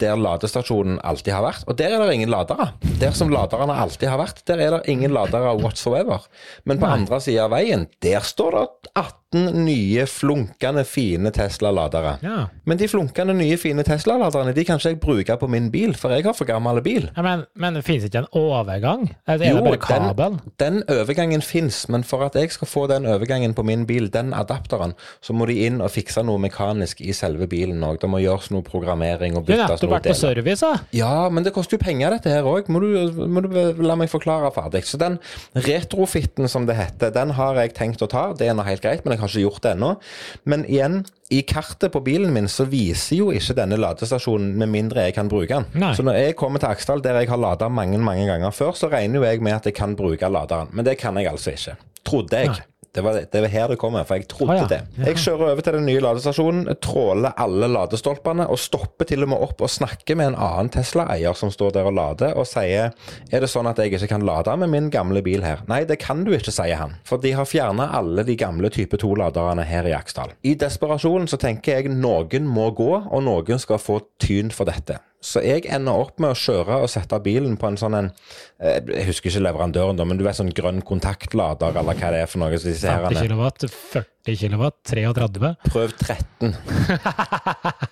der ladestasjonen alltid har vært. Og der er det ingen ladere. Der som laderne alltid har vært, der er det ingen ladere whatsoever. Men på andre sida av veien, der står det 18 nye, flunkende fine Tesla-ladere. Ja. Men de flunkende nye, fine Tesla-laderne de kan ikke jeg bruke på min bil, for jeg har for gammel bil. Ja, men, men det finnes ikke en overgang? Er det bare kabel? den, den overgangen fins, men for at jeg skal få den overgangen på min bil, den adapteren, så må de inn og fikse noe mekanisk i selve bilen òg. Det må gjøres noe programmering og byttes noe deler. service, da. Ja, men det koster jo penger dette her òg. Må, må du la meg forklare ferdig. Så den retrofitten som det heter, den har jeg tenkt å ta. Det er nå helt greit, men jeg har ikke gjort det ennå. Men igjen, i kartet på bilen min så viser jo ikke denne ladestasjonen med mindre jeg kan bruke den. Nei. Så når jeg kommer til Aksdal, der jeg har lada mange mange ganger før, så regner jo jeg med at jeg kan bruke laderen. Men det kan jeg altså ikke. Trodde jeg. Nei. Det var, det var her det kommer, for jeg trodde ah, ja. det. Jeg kjører over til den nye ladestasjonen, tråler alle ladestolpene og stopper til og med opp og snakker med en annen Tesla-eier som står der og lader, og sier er det sånn at jeg ikke kan lade med min gamle bil her? Nei, det kan du ikke, sier han. For de har fjerna alle de gamle type 2-laderne her i Aksdal. I desperasjonen så tenker jeg noen må gå, og noen skal få tyn for dette. Så jeg ender opp med å kjøre og sette bilen på en sånn en eh, Jeg husker ikke leverandøren, da, men du vet sånn grønn kontaktlader, eller hva det er for noe. Så disse 50 kW, 40 kW, 33. Prøv 13.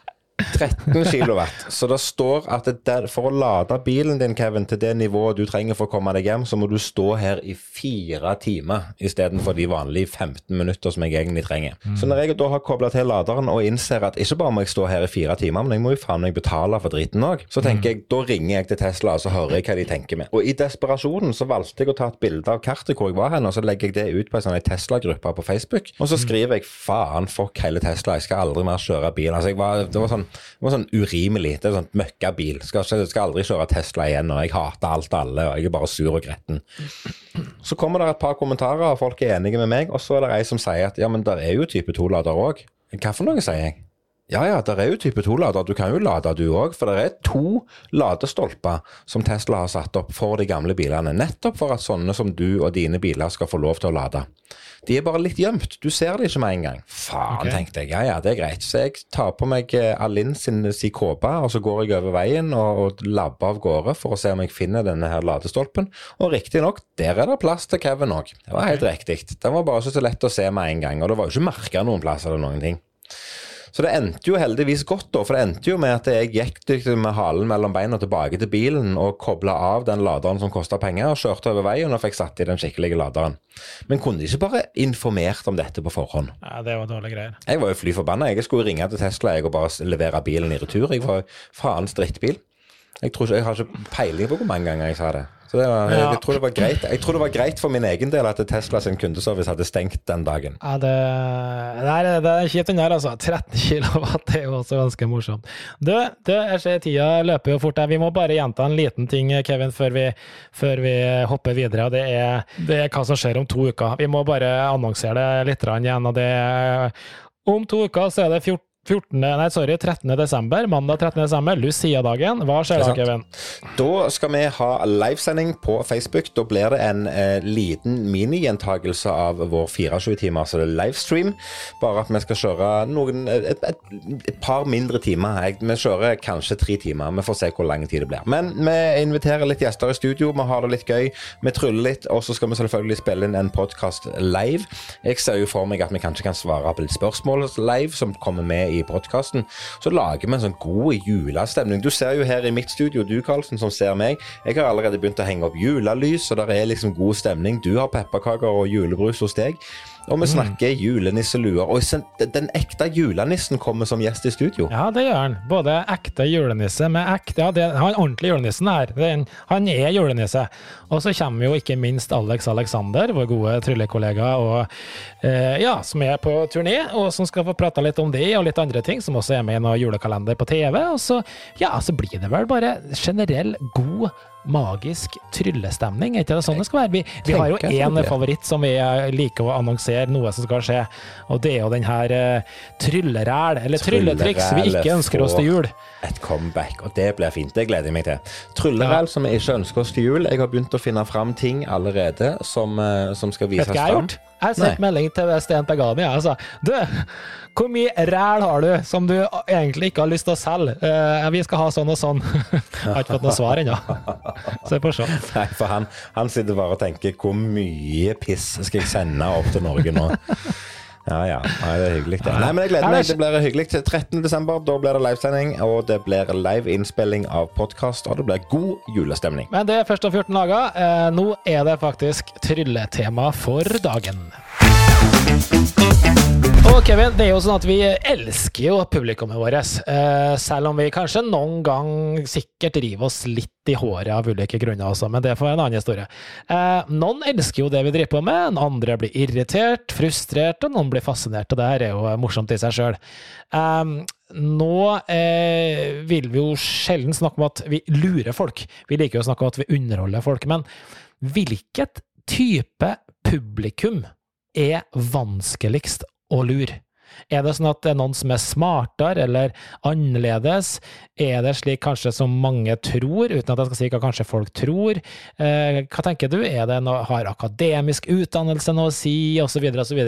(laughs) 13 kilowatt. Så det står at det der, for å lade bilen din, Kevin, til det nivået du trenger for å komme deg hjem, så må du stå her i fire timer istedenfor de vanlige 15 minutter som jeg egentlig trenger. Mm. Så når jeg da har kobla til laderen og innser at ikke bare må jeg stå her i fire timer, men jeg må jo faen meg betale for driten òg, så tenker jeg da ringer jeg til Tesla og så hører jeg hva de tenker med. Og i desperasjonen så valgte jeg å ta et bilde av kartet hvor jeg var hen, og så legger jeg det ut på en sånn Tesla-gruppe på Facebook. Og så skriver jeg faen, fuck hele Tesla, jeg skal aldri mer kjøre bil. Altså, jeg var, det var sånn, det sånn urimelig. Det er sånn møkkabil. Skal, skal aldri kjøre Tesla igjen, og jeg hater alt alle, og jeg er bare sur og gretten. Så kommer det et par kommentarer, og folk er enige med meg, og så er det ei som sier at ja, men der er jo type 2-lader òg. Hva for noe, sier jeg? Ja ja, der er jo type 2-lader. Du kan jo lade du òg, for det er to ladestolper som Tesla har satt opp for de gamle bilene. Nettopp for at sånne som du og dine biler skal få lov til å lade. De er bare litt gjemt. Du ser det ikke med en gang. Faen, okay. tenkte jeg. Ja ja, det er greit. Så jeg tar på meg eh, Alin sin, sin kåpe, og så går jeg over veien og, og labber av gårde for å se om jeg finner denne her ladestolpen. Og riktignok, der er det plass til Kevin òg. Det var helt riktig. Den var bare så lett å se med en gang, og det var jo ikke merka noen plass eller noen ting. Så det endte jo heldigvis godt, da, for det endte jo med at jeg gikk med halen mellom beina tilbake til bilen og kobla av den laderen som kosta penger, og kjørte over veien og fikk satt i den skikkelige laderen. Men kunne de ikke bare informert om dette på forhånd? Ja, det var dårlige greier. Jeg var jo fly forbanna. Jeg skulle ringe til Tesla jeg, og bare levere bilen i retur. Jeg var faens drittbil. Jeg, tror ikke, jeg har ikke peiling på hvor mange ganger jeg sa det. Så det var, jeg, Ja. jeg, tror det var greit. jeg tror det var greit for min egen del at Tesla sin kundeservice hadde stengt den dagen. Ja, det, det, er, det er kjipt den der, altså. 13 kilowatt det er jo også ganske morsomt. Du, du, jeg ser tida løper jo fort. Vi må bare gjenta en liten ting, Kevin, før vi, før vi hopper videre. og det er, det er hva som skjer om to uker. Vi må bare annonsere det litt igjen. og det er, Om to uker så er det 14 14, nei, sorry, 13. desember, mandag 13. desember, Lucia-dagen. Hva skjer da. Kevin? Da skal vi ha livesending på Facebook. Da blir det en eh, liten minigjentakelse av vår 24-timer, så det er livestream. Bare at vi skal kjøre noen, et, et, et par mindre timer. Vi kjører kanskje tre timer. Vi får se hvor lang tid det blir. Men vi inviterer litt gjester i studio. Vi har det litt gøy. Vi tryller litt, og så skal vi selvfølgelig spille inn en podkast live. Jeg ser jo for meg at vi kanskje kan svare på litt spørsmål live som kommer med i podkasten. Så lager vi en sånn god julestemning. Du ser jo her i mitt studio, du Karlsen, som ser meg. Jeg har allerede begynt å henge opp julelys, og det er liksom god stemning. Du har pepperkaker og julebrus hos deg. Og vi snakker julenisseluer. Og den ekte julenissen kommer som gjest i studio. Ja, det gjør han. Både ekte julenisse med ekte Ja, det, han ordentlig julenissen her. Er han er julenisse. Og så kommer jo ikke minst Alex Alexander, vår gode tryllekollega, og, eh, ja, som er på turné, og som skal få prate litt om det og litt andre ting, som også er med i noen julekalender på TV. Og så, ja, så blir det vel bare generell god magisk tryllestemning. Er ikke det sånn det skal være? Vi, vi har jo én favoritt som vi eh, liker å annonsere noe som skal skje, og det er jo den her uh, trylleræl, eller trylletriks vi ikke ønsker oss til jul. Et comeback, og det blir fint. Det gleder jeg meg til. Trylleræl som vi ikke ønsker oss til jul. Jeg har begynt å finne fram ting allerede som, eh, som skal Vet vises du hva jeg har gjort? Jeg har sendt melding til Sten Pegani. Jeg sa du, hvor mye ræl har du som du egentlig ikke har lyst til å selge? Uh, vi skal ha sånn og sånn. (laughs) Har ikke fått noe svar ennå. Så på får se. Nei, for han, han sitter bare og tenker hvor mye piss skal jeg sende opp til Norge nå? Ja ja, Nei, det er hyggelig. Det. Nei, men jeg gleder meg. det blir hyggelig til 13. desember. Da blir det livesending, og det blir live innspilling av podkast, og det blir god julestemning. Men det er først om 14 dager. Eh, nå er det faktisk trylletema for dagen. Og Kevin, det er jo sånn at vi elsker jo publikummet vårt, eh, selv om vi kanskje noen gang sikkert river oss litt i håret av ulike grunner også, men det får være en annen historie. Eh, noen elsker jo det vi driver på med, andre blir irritert, frustrert, og noen blir fascinert, og det her er jo morsomt i seg sjøl. nå eh, vil vi jo sjelden snakke om at vi lurer folk, vi liker jo å snakke om at vi underholder folk, men hvilket type publikum er vanskeligst å lure? Er det sånn at det er noen som er smartere eller annerledes? Er det slik kanskje som mange tror, uten at jeg skal si hva kanskje folk tror? Eh, hva tenker du? Er det noe, har akademisk utdannelse noe å si, osv., osv.?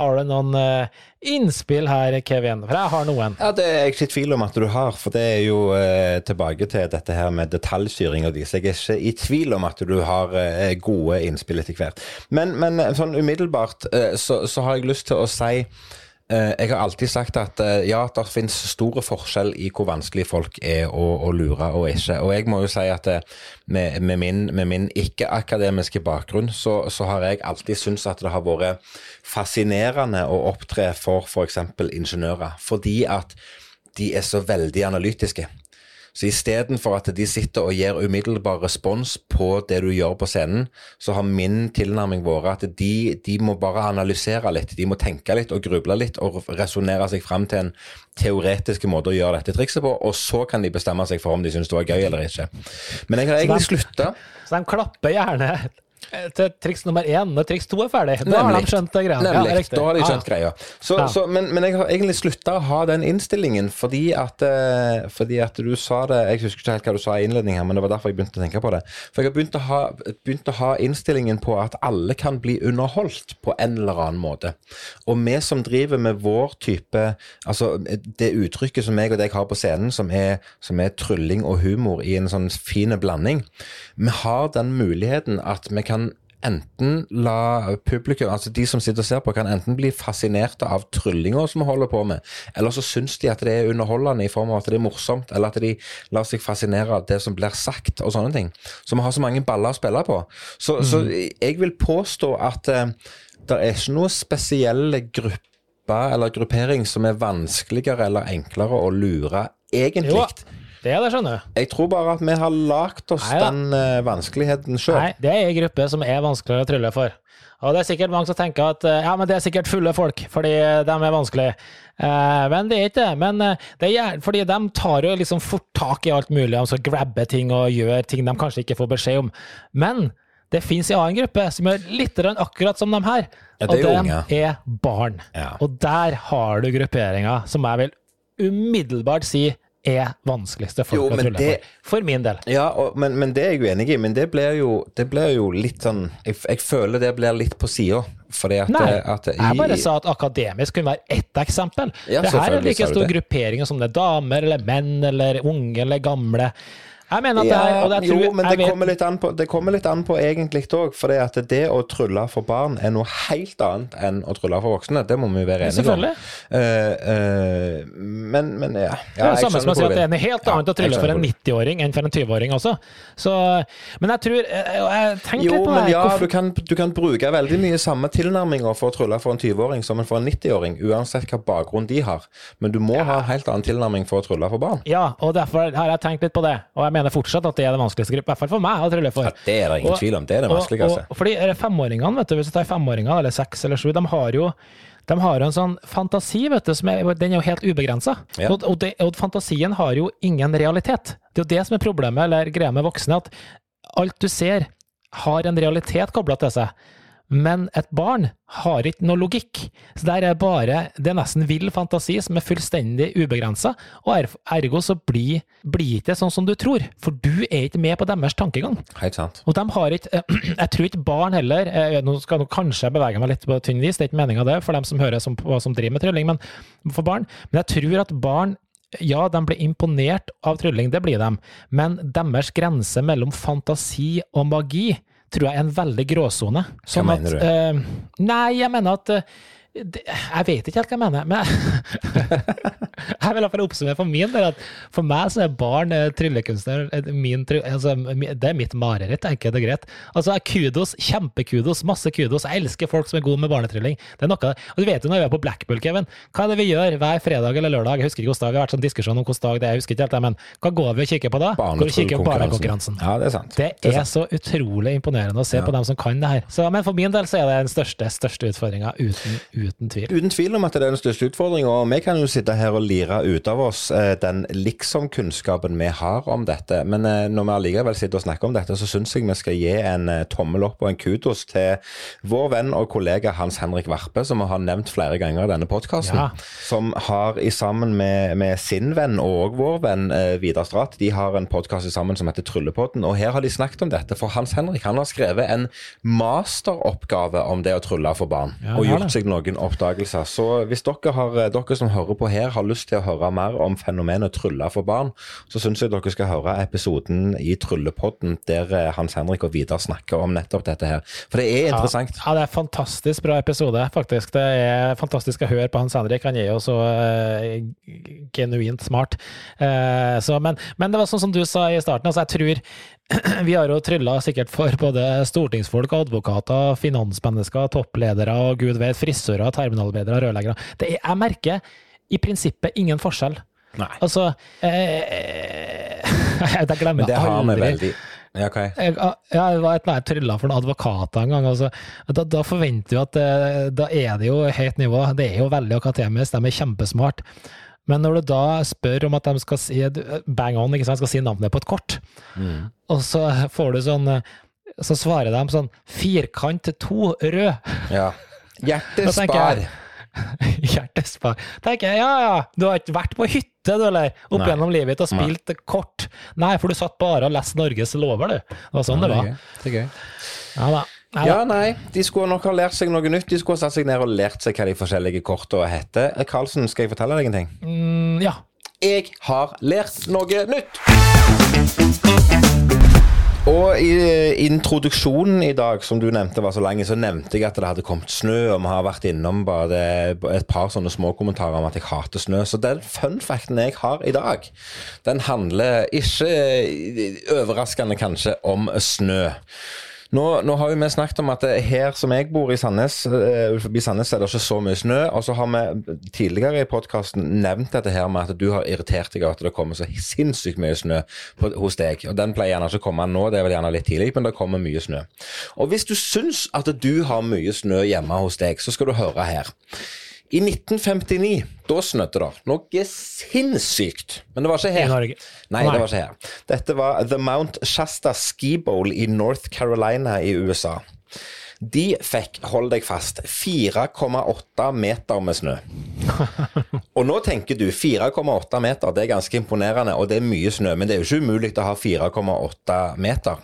Har du noen eh, innspill her, Kevin? For jeg har noen. Ja, Det er jeg ikke i tvil om at du har, for det er jo eh, tilbake til dette her med detaljstyring og så jeg er ikke i tvil om at du har eh, gode innspill etter hvert. Men, men sånn umiddelbart eh, så, så har jeg lyst til å si Jeg har alltid sagt at eh, ja, det finnes store forskjell i hvor vanskelig folk er å, å lure og ikke. Og jeg må jo si at eh, med, med min, min ikke-akademiske bakgrunn, så, så har jeg alltid syntes at det har vært fascinerende å opptre for f.eks. ingeniører. Fordi at de er så veldig analytiske. Så istedenfor at de sitter og gir umiddelbar respons på det du gjør på scenen, så har min tilnærming vært at de, de må bare analysere litt. De må tenke litt og gruble litt og resonnere seg fram til en teoretisk måte å gjøre dette trikset på, og så kan de bestemme seg for om de syns det var gøy eller ikke. Men jeg har egentlig slutta. Så de klapper gjerne til triks nummer én når triks to er ferdig. Da har de skjønt greia. Nemlig, Ja, da har de skjønt ah. greia. Så, Ja. så, men, men jeg har egentlig slutta å ha den innstillingen fordi at, eh, fordi at du sa det Jeg husker ikke helt hva du sa i innledningen, her, men det var derfor jeg begynte å tenke på det. For jeg har begynt å ha, begynt å ha innstillingen på at alle kan bli underholdt på en eller annen måte. Og vi som driver med vår type Altså det uttrykket som jeg og deg har på scenen, som er, som er trylling og humor i en sånn fin blanding, vi har den muligheten at vi kan enten la publikum, altså de som sitter og ser på, kan enten bli fascinerte av tryllinga som vi holder på med, eller så syns de at det er underholdende i form av at det er morsomt, eller at de lar seg fascinere av det som blir sagt, og sånne ting. Så vi har så mange baller å spille på. Så, så jeg vil påstå at eh, det er ikke noe spesielle grupper eller gruppering som er vanskeligere eller enklere å lure, egentlig. Jo, det er det, skjønner du. Jeg tror bare at vi har lagt oss Nei, den uh, vanskeligheten sjøl. Nei, det er ei gruppe som er vanskeligere å trylle for. Og det er sikkert mange som tenker at eh, ja, men det er sikkert fulle folk, fordi de er vanskelige. Eh, men det er ikke det. Men eh, det er, fordi de tar jo liksom fort tak i alt mulig, altså grabber ting og gjør ting de kanskje ikke får beskjed om. Men det fins en annen gruppe som gjør litt akkurat som de her. Ja, og det de unge. er barn. Ja. Og der har du grupperinga som jeg vil umiddelbart si er vanskeligste folk Jo, å trylle det- for. For min del. Ja, og, men, men det er jeg jo enig i. Men det blir jo, jo litt sånn jeg, jeg føler det blir litt på sida. Fordi at, Nei, at jeg bare sa at akademisk kunne være ett eksempel. Ja, det her er like stor gruppering som det er damer eller menn eller unge eller gamle. Jeg mener at det er, og det er, jo, men det kommer, litt an på, det kommer litt an på egentlig òg. For det at det å trylle for barn er noe helt annet enn å trylle for voksne. Det må vi være enige om. Eh, eh, men, men ja. det er det samme som å si at det er noe helt Ja, annet å jeg trylle for en 90-åring enn for en 20-åring også. Så, men jeg tror Jeg, jeg tenkte Jo, litt på men ja, du kan, du kan bruke veldig mye samme tilnærminger for å trylle for en 20-åring som for en 90-åring, uansett hva bakgrunn de har. Men du må ha en helt annen tilnærming for å trylle for barn. Ja, og derfor har jeg tenkt litt på det. Og jeg mener fortsatt at det er det vanskeligste gruppen, i hvert fall for meg å trylle for. Ja, det er det ingen tvil om. Det er det vanskeligste. Og, og, fordi femåringene, vet du, hvis du tar femåringene, eller seks eller sju, de har jo de har en sånn fantasi, vet du, som er, den er jo helt ubegrensa. Ja. Og, og, og fantasien har jo ingen realitet. Det er jo det som er problemet, eller greia med voksne, at alt du ser, har en realitet kobla til seg. Men et barn har ikke noe logikk. Så der er bare Det er nesten vill fantasi som er fullstendig ubegrensa, og er- ergo så blir blir ikke det sånn som du tror. For du er ikke med på deres tankegang. Helt sant. Og de har ikke (clears throat) Jeg tror ikke barn heller eh, Nå skal jeg kanskje bevege meg litt på tynn vis, det er ikke meninga det for dem som hører som, som driver med trylling, men for barn. Men jeg tror at barn ja, de blir imponert av trylling, det blir de, men deres grense mellom fantasi og magi tror jeg er en veldig gråsone. Sånn mener at, du? eh, nei, jeg mener at eh, det, jeg vet ikke helt hva jeg mener, men jeg (laughs) vil iallfall oppsummere for min del at for meg så er barn eh, tryllekunstner eh, min, altså, Det er mitt mareritt, enkelt og greit. Altså, kudos, kjempekudos, masse kudos. Jeg elsker folk som er gode med barnetrylling. Det er noe, og du vet jo når vi er på Blackbull, Kevin, hva er det vi gjør hver fredag eller lørdag? Jeg husker ikke hvilken dag, det har vært sånn diskusjon om hvilken dag det er, jeg husker ikke helt det, men hva går vi og kikker på da? Går vi kikker på barnekonkurransen. Ja, det er sant. Det er er sant. så utrolig imponerende å se på dem som kan det her. Så, men for min del så er det den største, største utfordringa, uten, uten tvil. Uten tvil om at det er den største utfordringa, og vi kan jo sitte her og lire ut av oss eh, den liksom-kunnskapen vi har om dette. Men eh, når vi allikevel sitter og snakker om dette, så syns jeg vi skal gi en eh, tommel opp og en kudos til vår venn og kollega Hans Henrik Varpe, som vi har nevnt flere ganger i denne podkasten. Ja. Som har i sammen med, med sin venn og vår venn eh, Vidar Strat, de har en podkast sammen som heter Tryllepodden. Og her har de snakket om dette, for Hans Henrik han har skrevet en masteroppgave om det å trylle for barn. Ja, og gjort seg noen oppdagelser. Så hvis dere, har, dere som hører på her har lyst lyst til å høre mer om fenomenet trylle for barn, så syns jeg dere skal høre episoden i Tryllepodden der eh, Hans Henrik og Vidar snakker om nettopp dette her. For det er interessant. Ja, ja, det er en fantastisk bra episode, faktisk. Det er fantastisk å høre på Hans Henrik. Han er jo så uh, genuint smart. Uh, så, men, men, det var sånn som du sa i starten, altså jeg tror (clears throat) vi har jo trylla sikkert for både stortingsfolk, advokater, finansmennesker, toppledere og gud vet frisører, terminalarbeidere, rørleggere. Det er, jeg merker i prinsippet ingen forskjell. Nei. Altså eh, (laughs) Jeg glemmer Men det har vi veldig ja, okay. jeg, jeg var et nær trylla for noen advokater en gang. Altså. Da, da, forventer vi at eh, da er det jo høyt nivå. Det er jo veldig akademisk, de er kjempesmart. Men når du da spør om at de skal si bang on, ikke sant, skal si navnet på et kort, mm. og så får du sånn Så svarer de sånn firkant to rød. Ja. (laughs) Hjertespar. Hjertespar. (laughs) tenker jeg, ja ja, du har ikke vært på hytte, du, eller? Opp Nei. gjennom livet ditt og spilt Nei. kort. Nei, for du satt bare og leste Norges lover, du. Det var sånn ja, det var. Det er gøy. Ja da. Nei, ja, nei, de skulle nok ha lært seg noe nytt. De skulle ha satt seg ned og lært seg hva de forskjellige korta heter. Karlsen, skal jeg fortelle deg en ting? Mm, ja. Jeg har lært noe nytt! Og i introduksjonen i dag, som du nevnte var så lang, så nevnte jeg at det hadde kommet snø, og vi har vært innom bare et par sånne små kommentarer om at jeg hater snø. Så den fun-facten jeg har i dag, den handler ikke overraskende kanskje om snø. Nå, nå, har vi snakket om at her som jeg bor i Sandnes, uh, forbi Sandnes er det ikke så mye snø. Og så har vi tidligere i podkasten nevnt dette her med at du har irritert deg av at det kommer så sinnssykt mye snø på, hos deg. Og Den pleier gjerne ikke å komme nå, det er vel gjerne litt tidlig, men det kommer mye snø. Og hvis du syns at du har mye snø hjemme hos deg, så skal du høre her. I 1959, da snødde det noe sinnssykt. Men det var ikke her. I Norge. Nei, det var ikke her. Dette var The Mount Shasta Ski Bowl i North Carolina i USA. De fikk, hold deg fast, 4,8 meter med snø. (laughs) Og nå tenker du 4,8 meter, det er ganske imponerende, og det er mye snø. Men det er jo ikke umulig å ha 4,8 meter.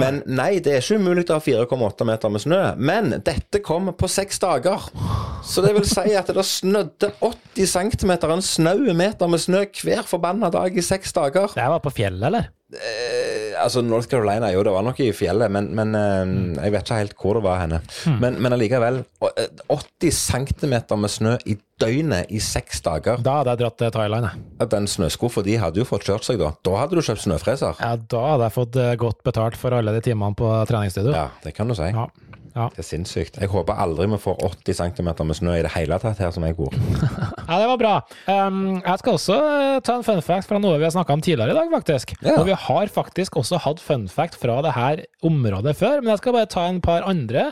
Men nei, det er ikke umulig å ha 4,8 meter med snø. Men dette kom på seks dager. Så det vil si at det snødde 80 cm, en snau meter med snø hver forbanna dag i seks dager. Det var på fjellet, eller? Eh, altså North Carolina, jo, det var nok i fjellet, men, men mm. jeg vet ikke helt hvor det var henne. Mm. Men, men allikevel. eh, 80 cm med snø i døgnet i seks dager. Da hadde jeg dratt til Thailand, jeg. Den snøskuffa de hadde jo fått kjørt seg da. Da hadde du kjøpt snøfreser. Ja, da hadde jeg fått eh, godt betalt for alle de timene på treningsstudio. Ja, det kan du si. Ja. Ja. Det er sinnssykt. Jeg håper aldri vi får 80 cm med snø i det hele tatt her som jeg bor. (laughs) Ja, det var bra. Um, jeg skal også eh, ta en fun fact fra noe vi har snakka om tidligere i dag, faktisk. Ja. Og vi har faktisk også hatt fun fact fra det her området før, men jeg skal bare ta en par andre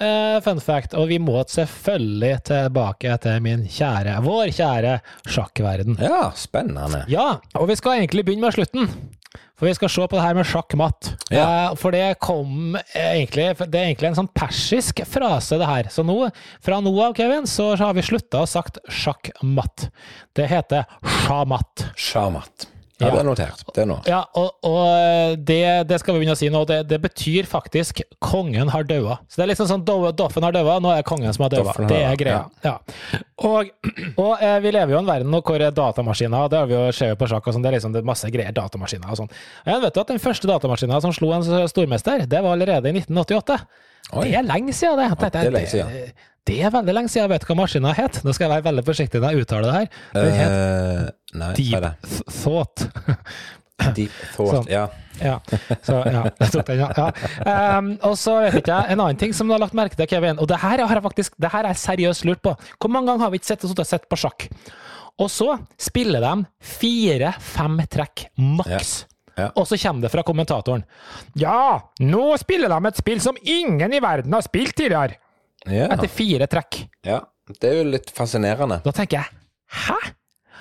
uh, fun fact. Og vi må selvfølgelig tilbake til min kjære, vår kjære sjakkverden. Ja, spennende. Ja, og vi skal egentlig begynne med slutten. For vi skal se på det her med sjakk-matt. Ja. Eh, for det kom egentlig Det er egentlig en sånn persisk frase, det her. Så nå, fra nå av, Kevin, så har vi slutta å sagt sjakk-matt. Det heter shamat. Shamat. Ja, Ja. det er notert. Det er nå. Ja, og, og det, det skal vi begynne å si nå. Det, det betyr faktisk 'kongen har daua'. Så det er liksom sånn Doffen har daua, nå er det kongen som har daua. Det er greia. Ja. Og, (clears throat) og eh, vi lever jo i en verden nå hvor datamaskiner Det har vi jo ser på sjakk og sånn, det er liksom det masse greier datamaskiner og sånn. Ja, vet du at den første datamaskinen som slo en stormester, det var allerede i 1988. Oi. Det er lenge siden, det. Det er lenge siden. Det, det er veldig lenge siden. Vet du hva maskinen het? Nå skal jeg være veldig forsiktig når jeg uttaler det her. Den het uh, nei, Deep. Thought. (laughs) Deep thought. Sånn. Ja. Ja, så ja, (laughs) jeg tok den, ja. ja. Ehm, og så vet ikke jeg, en annen ting som du har lagt merke til, Kevin, og det her har jeg faktisk, det her er seriøst lurt på. Hvor mange ganger har vi ikke sett og sett på sjakk? Og så spiller de fire-fem trekk maks. Ja. Og så kommer det fra kommentatoren. Ja, nå spiller de et spill som ingen i verden har spilt tidligere! Ja. Etter fire trekk. ja. Det er jo litt fascinerende. Da tenker jeg, hæ?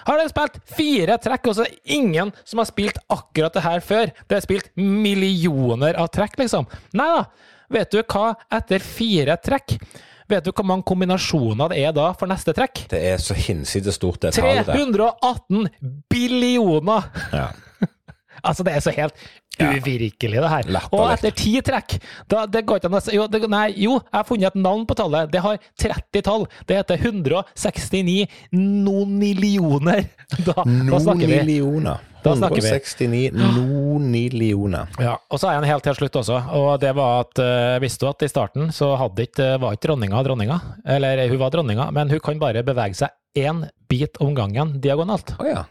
Har de spilt fire trekk, og så er det ingen som har spilt akkurat det her før? Det er spilt millioner av trekk, liksom. Nei da. Vet du hva etter fire trekk? Vet du hvor mange kombinasjoner det er da for neste trekk? Det er så hinsides stort, det tallet der. 318 billioner! Ja. Altså, det er så helt uvirkelig, det her. Og etter ti trekk da, det går ikke an å si- jo, Nei, jo, jeg har funnet et navn på tallet. Det har 30 tall. Det heter 169 nonillioner. Da, da snakker vi. Nonillioner. Da snakker vi. 169 nonillioner. Ja, og så er en helt til slutt også, og det var at uh, visste du at i starten så hadde ikke, var ikke dronninga dronninga, eller hun var dronninga, men hun kan bare bevege seg én bit om gangen diagonalt. Oh, ja.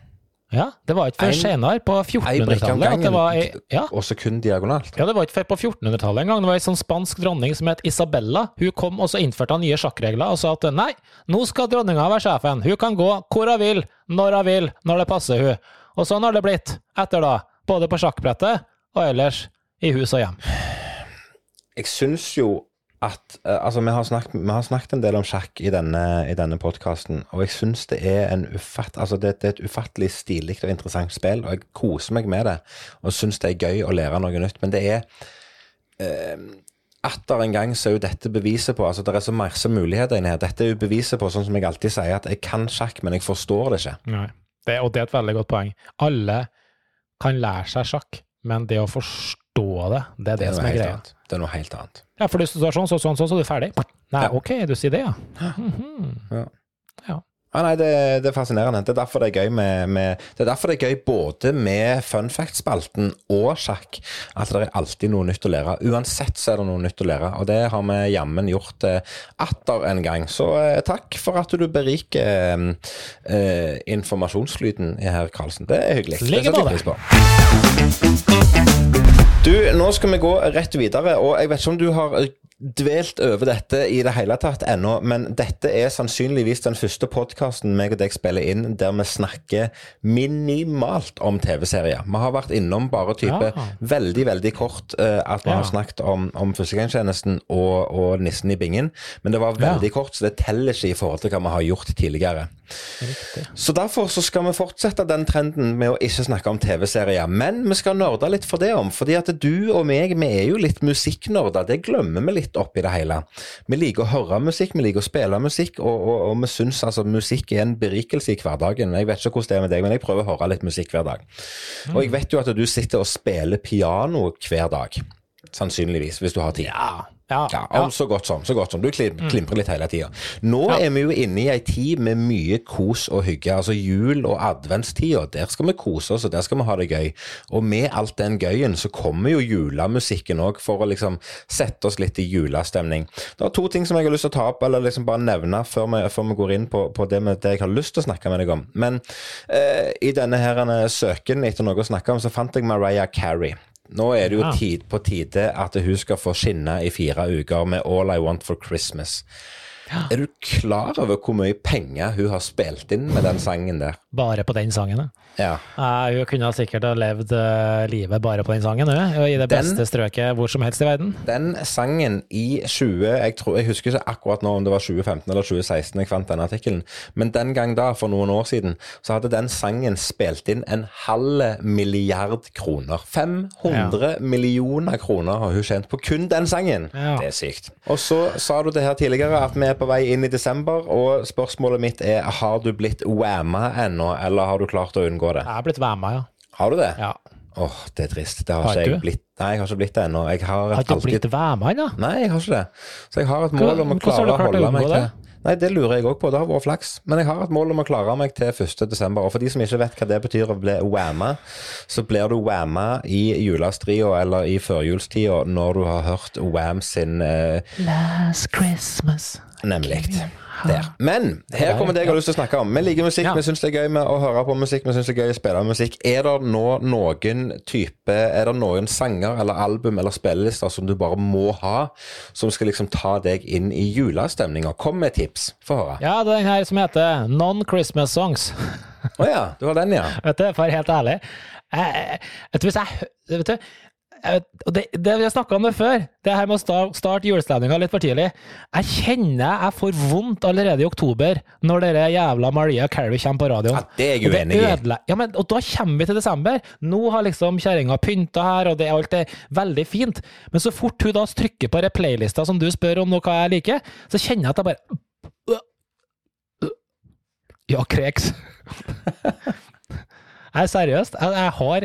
Ja, det var ikke før senere, på Ei brikke om 1400-tallet, at det var ei, ja, og kun diagonalt. ja, det var ikke før på 1400-tallet en gang. Det var ei sånn spansk dronning som het Isabella. Hun kom og så innførte han nye sjakkregler og sa at nei, nå skal dronninga være sjefen. Hun kan gå hvor hun vil, når hun vil, når det passer hun. Og sånn har det blitt etter da, både på sjakkbrettet og ellers i hus og hjem. Jeg syns jo at eh, Altså, vi har, snakket, vi har snakket en del om sjakk i denne, i denne podkasten, og jeg syns det er en ufatt, altså det, det er et ufattelig stilig og interessant spill, og jeg koser meg med det. Og syns det er gøy å lære noe nytt. Men det er eh, Atter en gang så er jo dette beviset på altså Det er så masse muligheter inni her. Dette er jo beviset på, sånn som jeg alltid sier, at jeg kan sjakk, men jeg forstår det ikke. Nei. Det, og det er et veldig godt poeng. Alle kan lære seg sjakk, men det å forstå det, det er det, noe som er greia. annet. Det er noe helt annet. Ja, for hvis du står sånn, så sånn, sånn, så er du ferdig. Nei, ok, du sier det, ja. Mhm. Ja. Ja. Ja, nei, det, det er fascinerende. Det er derfor det er gøy med, med Det er derfor det er gøy både med fun fact-spalten og sjakk. At det er alltid noe nytt å lære. Uansett så er det noe nytt å lære, og det har vi jammen gjort eh, atter en gang. Så eh, takk for at du beriker eh, eh, informasjonsflyten her, Karlsen. Det er hyggelig. Det Like setter måte. jeg pris på. Du, nå skal vi gå rett videre, og jeg vet ikke om du har dvelt over dette i det hele tatt ennå, men dette er sannsynligvis den første podkasten meg og deg spiller inn der vi snakker minimalt om TV-serier. Vi har vært innom bare type Ja. veldig, veldig kort uh, at vi Ja. har snakket om, om Førstegangstjenesten og, og Nissen i bingen, men det var veldig kort, så det teller ikke i forhold til hva vi har gjort tidligere. Riktig. Så derfor så skal vi fortsette den trenden med å ikke snakke om TV-serier. Men vi skal nerde litt for det om, fordi at du og meg, vi er jo litt musikknerder. Det glemmer vi litt oppi det hele. Vi liker å høre musikk, vi liker å spille musikk, og, og, og vi syns altså musikk er en berikelse i hverdagen. Jeg vet ikke hvordan det er med deg, men jeg prøver å høre litt musikk hver dag. Og jeg vet jo at du sitter og spiller piano hver dag. Sannsynligvis, hvis du har tid. Ja. Ja. Ja, så godt som. så godt som. Du klim, klimprer litt hele tida. Nå Ja. er vi jo inne i ei tid med mye kos og hygge. Altså jul og adventstida, der skal vi kose oss, og der skal vi ha det gøy. Og med alt den gøyen så kommer jo julemusikken òg, for å liksom sette oss litt i julestemning. Det er to ting som jeg har lyst til å ta opp, eller liksom bare nevne før vi, før vi går inn på, på det, med det jeg har lyst til å snakke med deg om. Men eh, i denne her eh, søken etter noe å snakke om, så fant jeg Mariah Carey. Nå er det jo tid på tide at hun skal få skinne i fire uker med All I Want for Christmas. Er du klar over hvor mye penger hun har spilt inn med den sangen der? Bare på den sangen, ja. Ja. Eh, hun kunne sikkert ha levd uh, livet bare på den sangen, hun. og I det Den- beste strøket hvor som helst i verden. Den sangen i 20 Jeg, tror, jeg husker ikke akkurat nå om det var 2015 eller 2016 jeg fant den artikkelen, men den gang da, for noen år siden, så hadde den sangen spilt inn en halv milliard kroner. 500 millioner kroner har hun tjent på kun den sangen. Ja. Det er sykt. Og så sa du det her tidligere, at vi er på vei inn i desember, og spørsmålet mitt er har du blitt whamma ennå, eller har du klart å unngå det? Jeg har blitt whamma, ja. Har du det? ja. Åh, det er trist. Det har, Har ikke jeg blitt. Nei, jeg har ikke blitt det ennå. Jeg har, Har ikke alltid blitt whamma ennå? Nei, jeg har ikke det. Så jeg har et mål om å klare å holde meg til det? Nei, det lurer jeg òg på. Det har vært flaks. Men jeg har et mål om å klare meg til 1. desember. Og for de som ikke vet hva det betyr å bli whamma, så blir du whamma i julestria eller i førjulstida når du har hørt Wham sin eh, Last Christmas. Nemlig. Der. Men her kommer det jeg har lyst til å snakke om. Vi liker musikk, Ja. vi syns det er gøy med å høre på musikk, vi syns det er gøy å spille musikk. Er det nå noen type Er det noen sanger eller album eller spillelister som du bare må ha, som skal liksom ta deg inn i julestemninga? Kom med tips. Få høre. Ja, det er den her som heter Non-Christmas Songs. Å ja, du har den, ja. (laughs) Vet du, for helt ærlig jeg, vet du, hvis jeg, vet du, jeg vet, det, det Vi har snakka om det før, det her med å sta- starte julestemninga litt for tidlig. Jeg kjenner jeg får vondt allerede i oktober når dere jævla Maria Carey kommer på radioen. Ja, det er jeg uenig i. Ja, men, og da kommer vi til desember. Nå har liksom kjerringa pynta her, og det, alt er veldig fint. Men så fort hun da trykker på den playlista som du spør om noe jeg liker, så kjenner jeg at jeg bare Ja, kreks. (laughs) Jeg er seriøst. Jeg, jeg har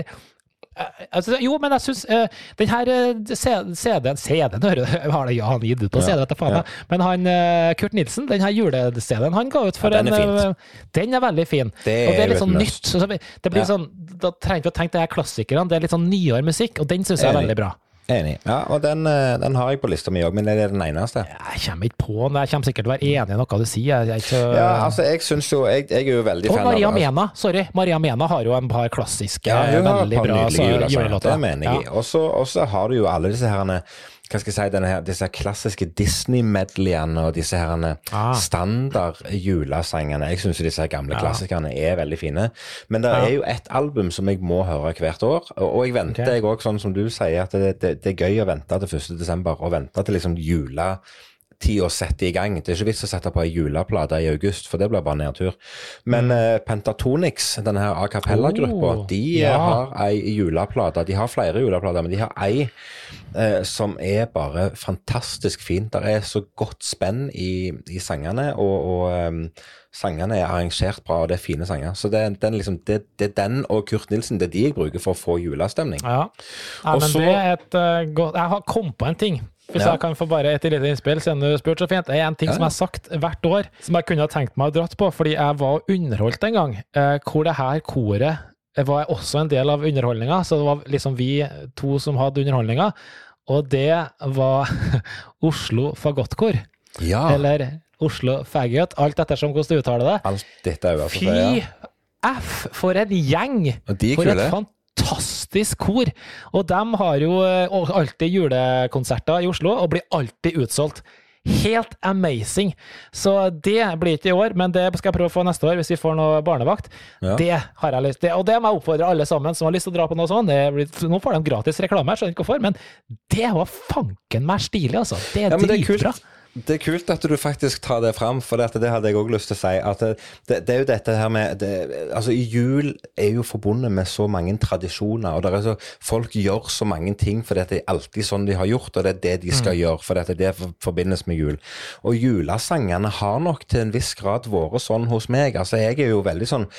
altså, Jo, men jeg syns uh, den her CD-en (laughs) hører du? Har det ja, han gitt ut på CD, vet du faen. ja. Men han uh, Kurt Nilsen, den her jule-CD-en han ga ut for Ja, den er en uh, Den er veldig fin. Det og det er er litt sånn nytt. Så det blir sånn, Da trenger vi å tenke det her klassikerne. Det er litt sånn nyere musikk, og den syns jeg er veldig bra. Enig. Ja, og den, eh, den har jeg på lista mi òg, men det er den eneste. Jeg kommer ikke på den. Jeg kommer sikkert til å være enig i noe du sier. Jeg ikke. Ja, altså, jeg syns jo Jeg, jeg er jo veldig og fan Maria av Maria Mena. Sorry. Maria Mena har jo en par klassiske, Ja, veldig bra julelåter. Det mener jeg. Ja. Og så har du jo alle disse herrene hva skal jeg si, denne her, disse klassiske Disney-medleyene og disse her Ah. standard julesangene. Jeg syns disse her gamle Ja. klassikerne er veldig fine. Men det Ja. er jo et album som jeg må høre hvert år, og, jeg venter, okay. jeg òg, sånn som du sier, at det, det, det er gøy å vente til 1. desember, og vente til liksom jula tid å sette i gang. Det er ikke vits å sette på ei juleplate i august, for det blir bare nedtur. Men eh, Pentatonix, denne her a cappella-gruppa, Mm. Oh, de eh, ja. har ei juleplate. De har flere juleplater, men de har ei uh, som er bare fantastisk fint. Det er så godt spenn i, i sangene, og, og um, sangene er arrangert bra, og det er fine sanger. Så det, den, liksom, det, det er den og Kurt Nilsen, det er de jeg bruker for å få julestemning. Ja. ja men så- det er et uh, godt Jeg har kommet på en ting. Hvis Ja. jeg kan få bare et lite innspill, siden du spurte så fint. Det er en ting Ja. som jeg har sagt hvert år, som jeg kunne ha tenkt meg å dratt på, fordi jeg var underholdt en gang, eh, hvor det her koret var også en del av underholdninga. Så det var liksom vi to som hadde underholdninga, og det var (laughs) Oslo Fagottkor. Ja, Eller Oslo Faggot, alt ettersom hvordan du uttaler det. alt dette er jo Fy ja. F, for en gjeng! For et fantastisk kor! Og de har jo eh, alltid julekonserter i Oslo, og blir alltid utsolgt. Helt amazing! Så det blir ikke i år, men det skal jeg prøve å få neste år, hvis vi får noe barnevakt. Ja. Det har jeg lyst til. Og det må jeg oppfordre alle sammen som har lyst til å dra på noe sånt. Det blir, nå får de gratis reklame, jeg skjønner ikke hvorfor, men det var fanken meg stilig, altså. Det er Ja, dritbra. Det er kult at du faktisk tar det fram, for det, det hadde jeg òg lyst til å si. At det, det, er jo dette her med det, Altså, jul er jo forbundet med så mange tradisjoner, og det er så, folk gjør så mange ting fordi det er alltid sånn de har gjort, og det er det de skal gjøre, fordi at det forbindes med jul. Og julesangene har nok til en viss grad vært sånn hos meg. Altså, jeg er jo veldig sånn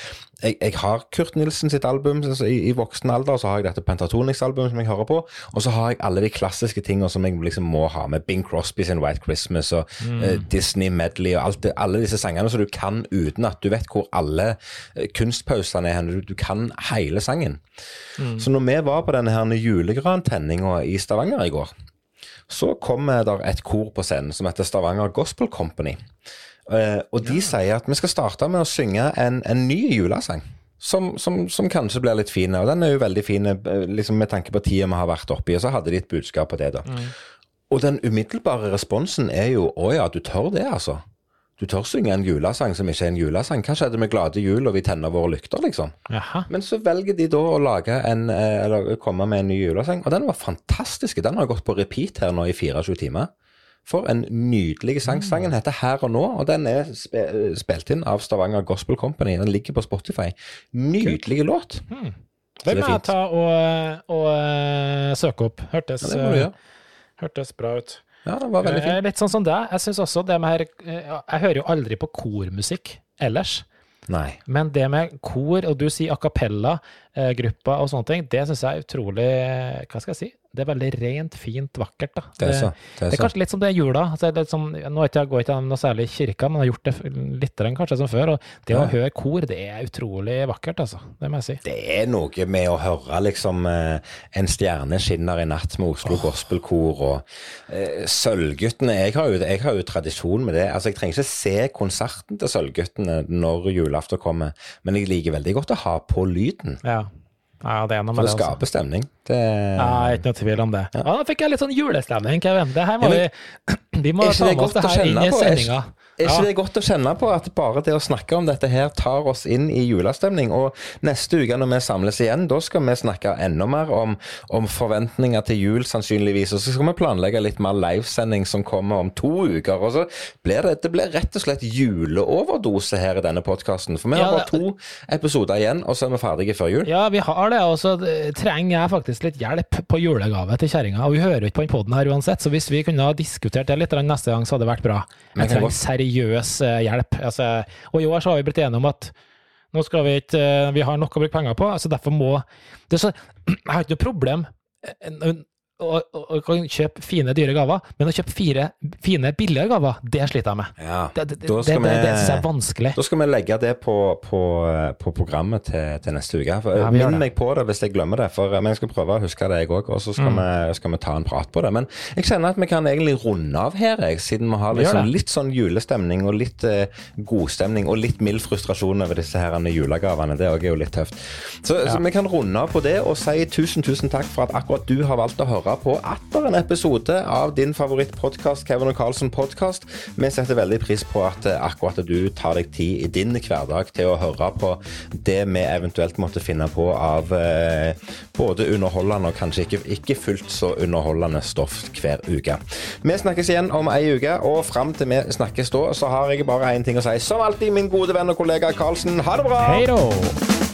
jeg, jeg har Kurt Nilsen sitt album altså, i, i voksen alder, så har jeg dette Pentatonix-albumet som jeg hører på, og så har jeg alle de klassiske tingene som jeg liksom må ha, med Bing Crosby sin White Christmas og eh, Disney Medley og alt det, alle disse sangene som du kan uten at du vet hvor alle eh, kunstpausene er hen. Du, du kan hele sangen. Så når vi var på denne her julegrantenninga i Stavanger i går, så kom det et kor på scenen som heter Stavanger Gospel Company. Eh, og de sier at vi skal starte med å synge en, en ny julesang. Som, som, som kanskje blir litt fin. Og den er jo veldig fin eh, liksom med tanke på tida vi har vært oppi. Og så hadde de et budskap på det, da. Og den umiddelbare responsen er jo å ja, du tør det, altså. Du tør synge en julesang som ikke er en julesang. Hva skjedde med Glade jul og vi tenner våre lykter, liksom? Aha. Men så velger de da å lage en, eh, eller komme med en ny julesang, og den var fantastisk. Den har gått på repeat her nå i 24 timer. For en nydelig sang. Sangen heter Her og nå, og den er spe spilt inn av Stavanger Gospel Company. Den ligger på Spotify. Nydelig låt. Det er må jeg ta og, og uh, søke opp. Hørtes, Ja, eh, hørtes bra ut. Ja, den var veldig Eh, fin. Litt sånn som deg. Jeg synes også det med her eh, Jeg hører jo aldri på kormusikk ellers. Nei. Men det med kor, og du sier a cappella-grupper og sånne ting, det syns jeg er utrolig Hva skal jeg si? Det er veldig rent, fint, vakkert. da. Det er så. Det Det er er så. kanskje litt som det er jula. Altså, det er som, nå har ikke jeg ikke jeg noe særlig i kirka, men har gjort det litt kanskje som før. Og det å høre kor, det er utrolig vakkert, altså. Det må jeg si. Det er noe med å høre liksom eh, En stjerne skinner i natt med Oslo Gospelkor og eh, Sølvguttene jeg har, jo, jeg har jo tradisjon med det. Altså Jeg trenger ikke se konserten til Sølvguttene når julaften kommer, men jeg liker veldig godt å ha på lyden. Ja, ja det er noe For med det det. skaper også. stemning. Det, Ja, ikke noe tvil om det. Ja, da fikk jeg litt sånn julestemning, Kevin. Det her må Ja, vi men- (clears throat) Vi må er ta med oss det her inn i på? Er sendinga. Er ikke det godt å kjenne på at bare det å snakke om dette her tar oss inn i julestemning? Og neste uke når vi samles igjen, da skal vi snakke enda mer om, om forventninger til jul, sannsynligvis. Og så skal vi planlegge litt mer livesending som kommer om to uker. Og så blir det, det blir rett og slett juleoverdose her i denne podkasten. For vi har bare to episoder igjen, og så er vi ferdige før jul. Ja, vi har det, og så trenger jeg faktisk litt hjelp på julegave til kjerringa. Og vi hører jo ikke på den poden her uansett, så hvis vi kunne ha diskutert det litt neste gang, så hadde det vært bra. Jeg trenger godt- seriøs eh, hjelp. Altså, og i år så har vi blitt enige om at Nå skal vi ikke eh, Vi har nok å bruke penger på, altså derfor må det så, (clears throat) Jeg har ikke noe problem eh, og, og, og kan kjøpe fine, dyre gaver, men å kjøpe fire fine, billige gaver, det sliter jeg med. Ja, Det, det, det, det, det, synes jeg er vanskelig. Da skal vi legge det på, på, på programmet til, til neste uke. For, Ja, Minn meg på det hvis jeg glemmer det, for, men jeg skal prøve å huske det jeg òg. Og så skal, Mm. vi, skal vi ta en prat på det. Men jeg kjenner at vi kan egentlig runde av her, jeg, siden vi har liksom litt sånn julestemning og litt eh, godstemning og litt mild frustrasjon over disse her julegavene. Det òg er jo litt tøft. Så, så vi kan runde av på det og si tusen, tusen takk for at akkurat du har valgt å høre på atter en episode av din favorittpodkast, Kevin og Carlsen podkast. Vi setter veldig pris på at eh, akkurat du tar deg tid i din hverdag til å høre på det vi eventuelt måtte finne på av eh, både underholdende og kanskje ikke, ikke fullt så underholdende stoff hver uke. Vi snakkes igjen om ei uke, og fram til vi snakkes da, så har jeg bare én ting å si. Som alltid, min gode venn og kollega Carlsen, ha det bra! Hei då!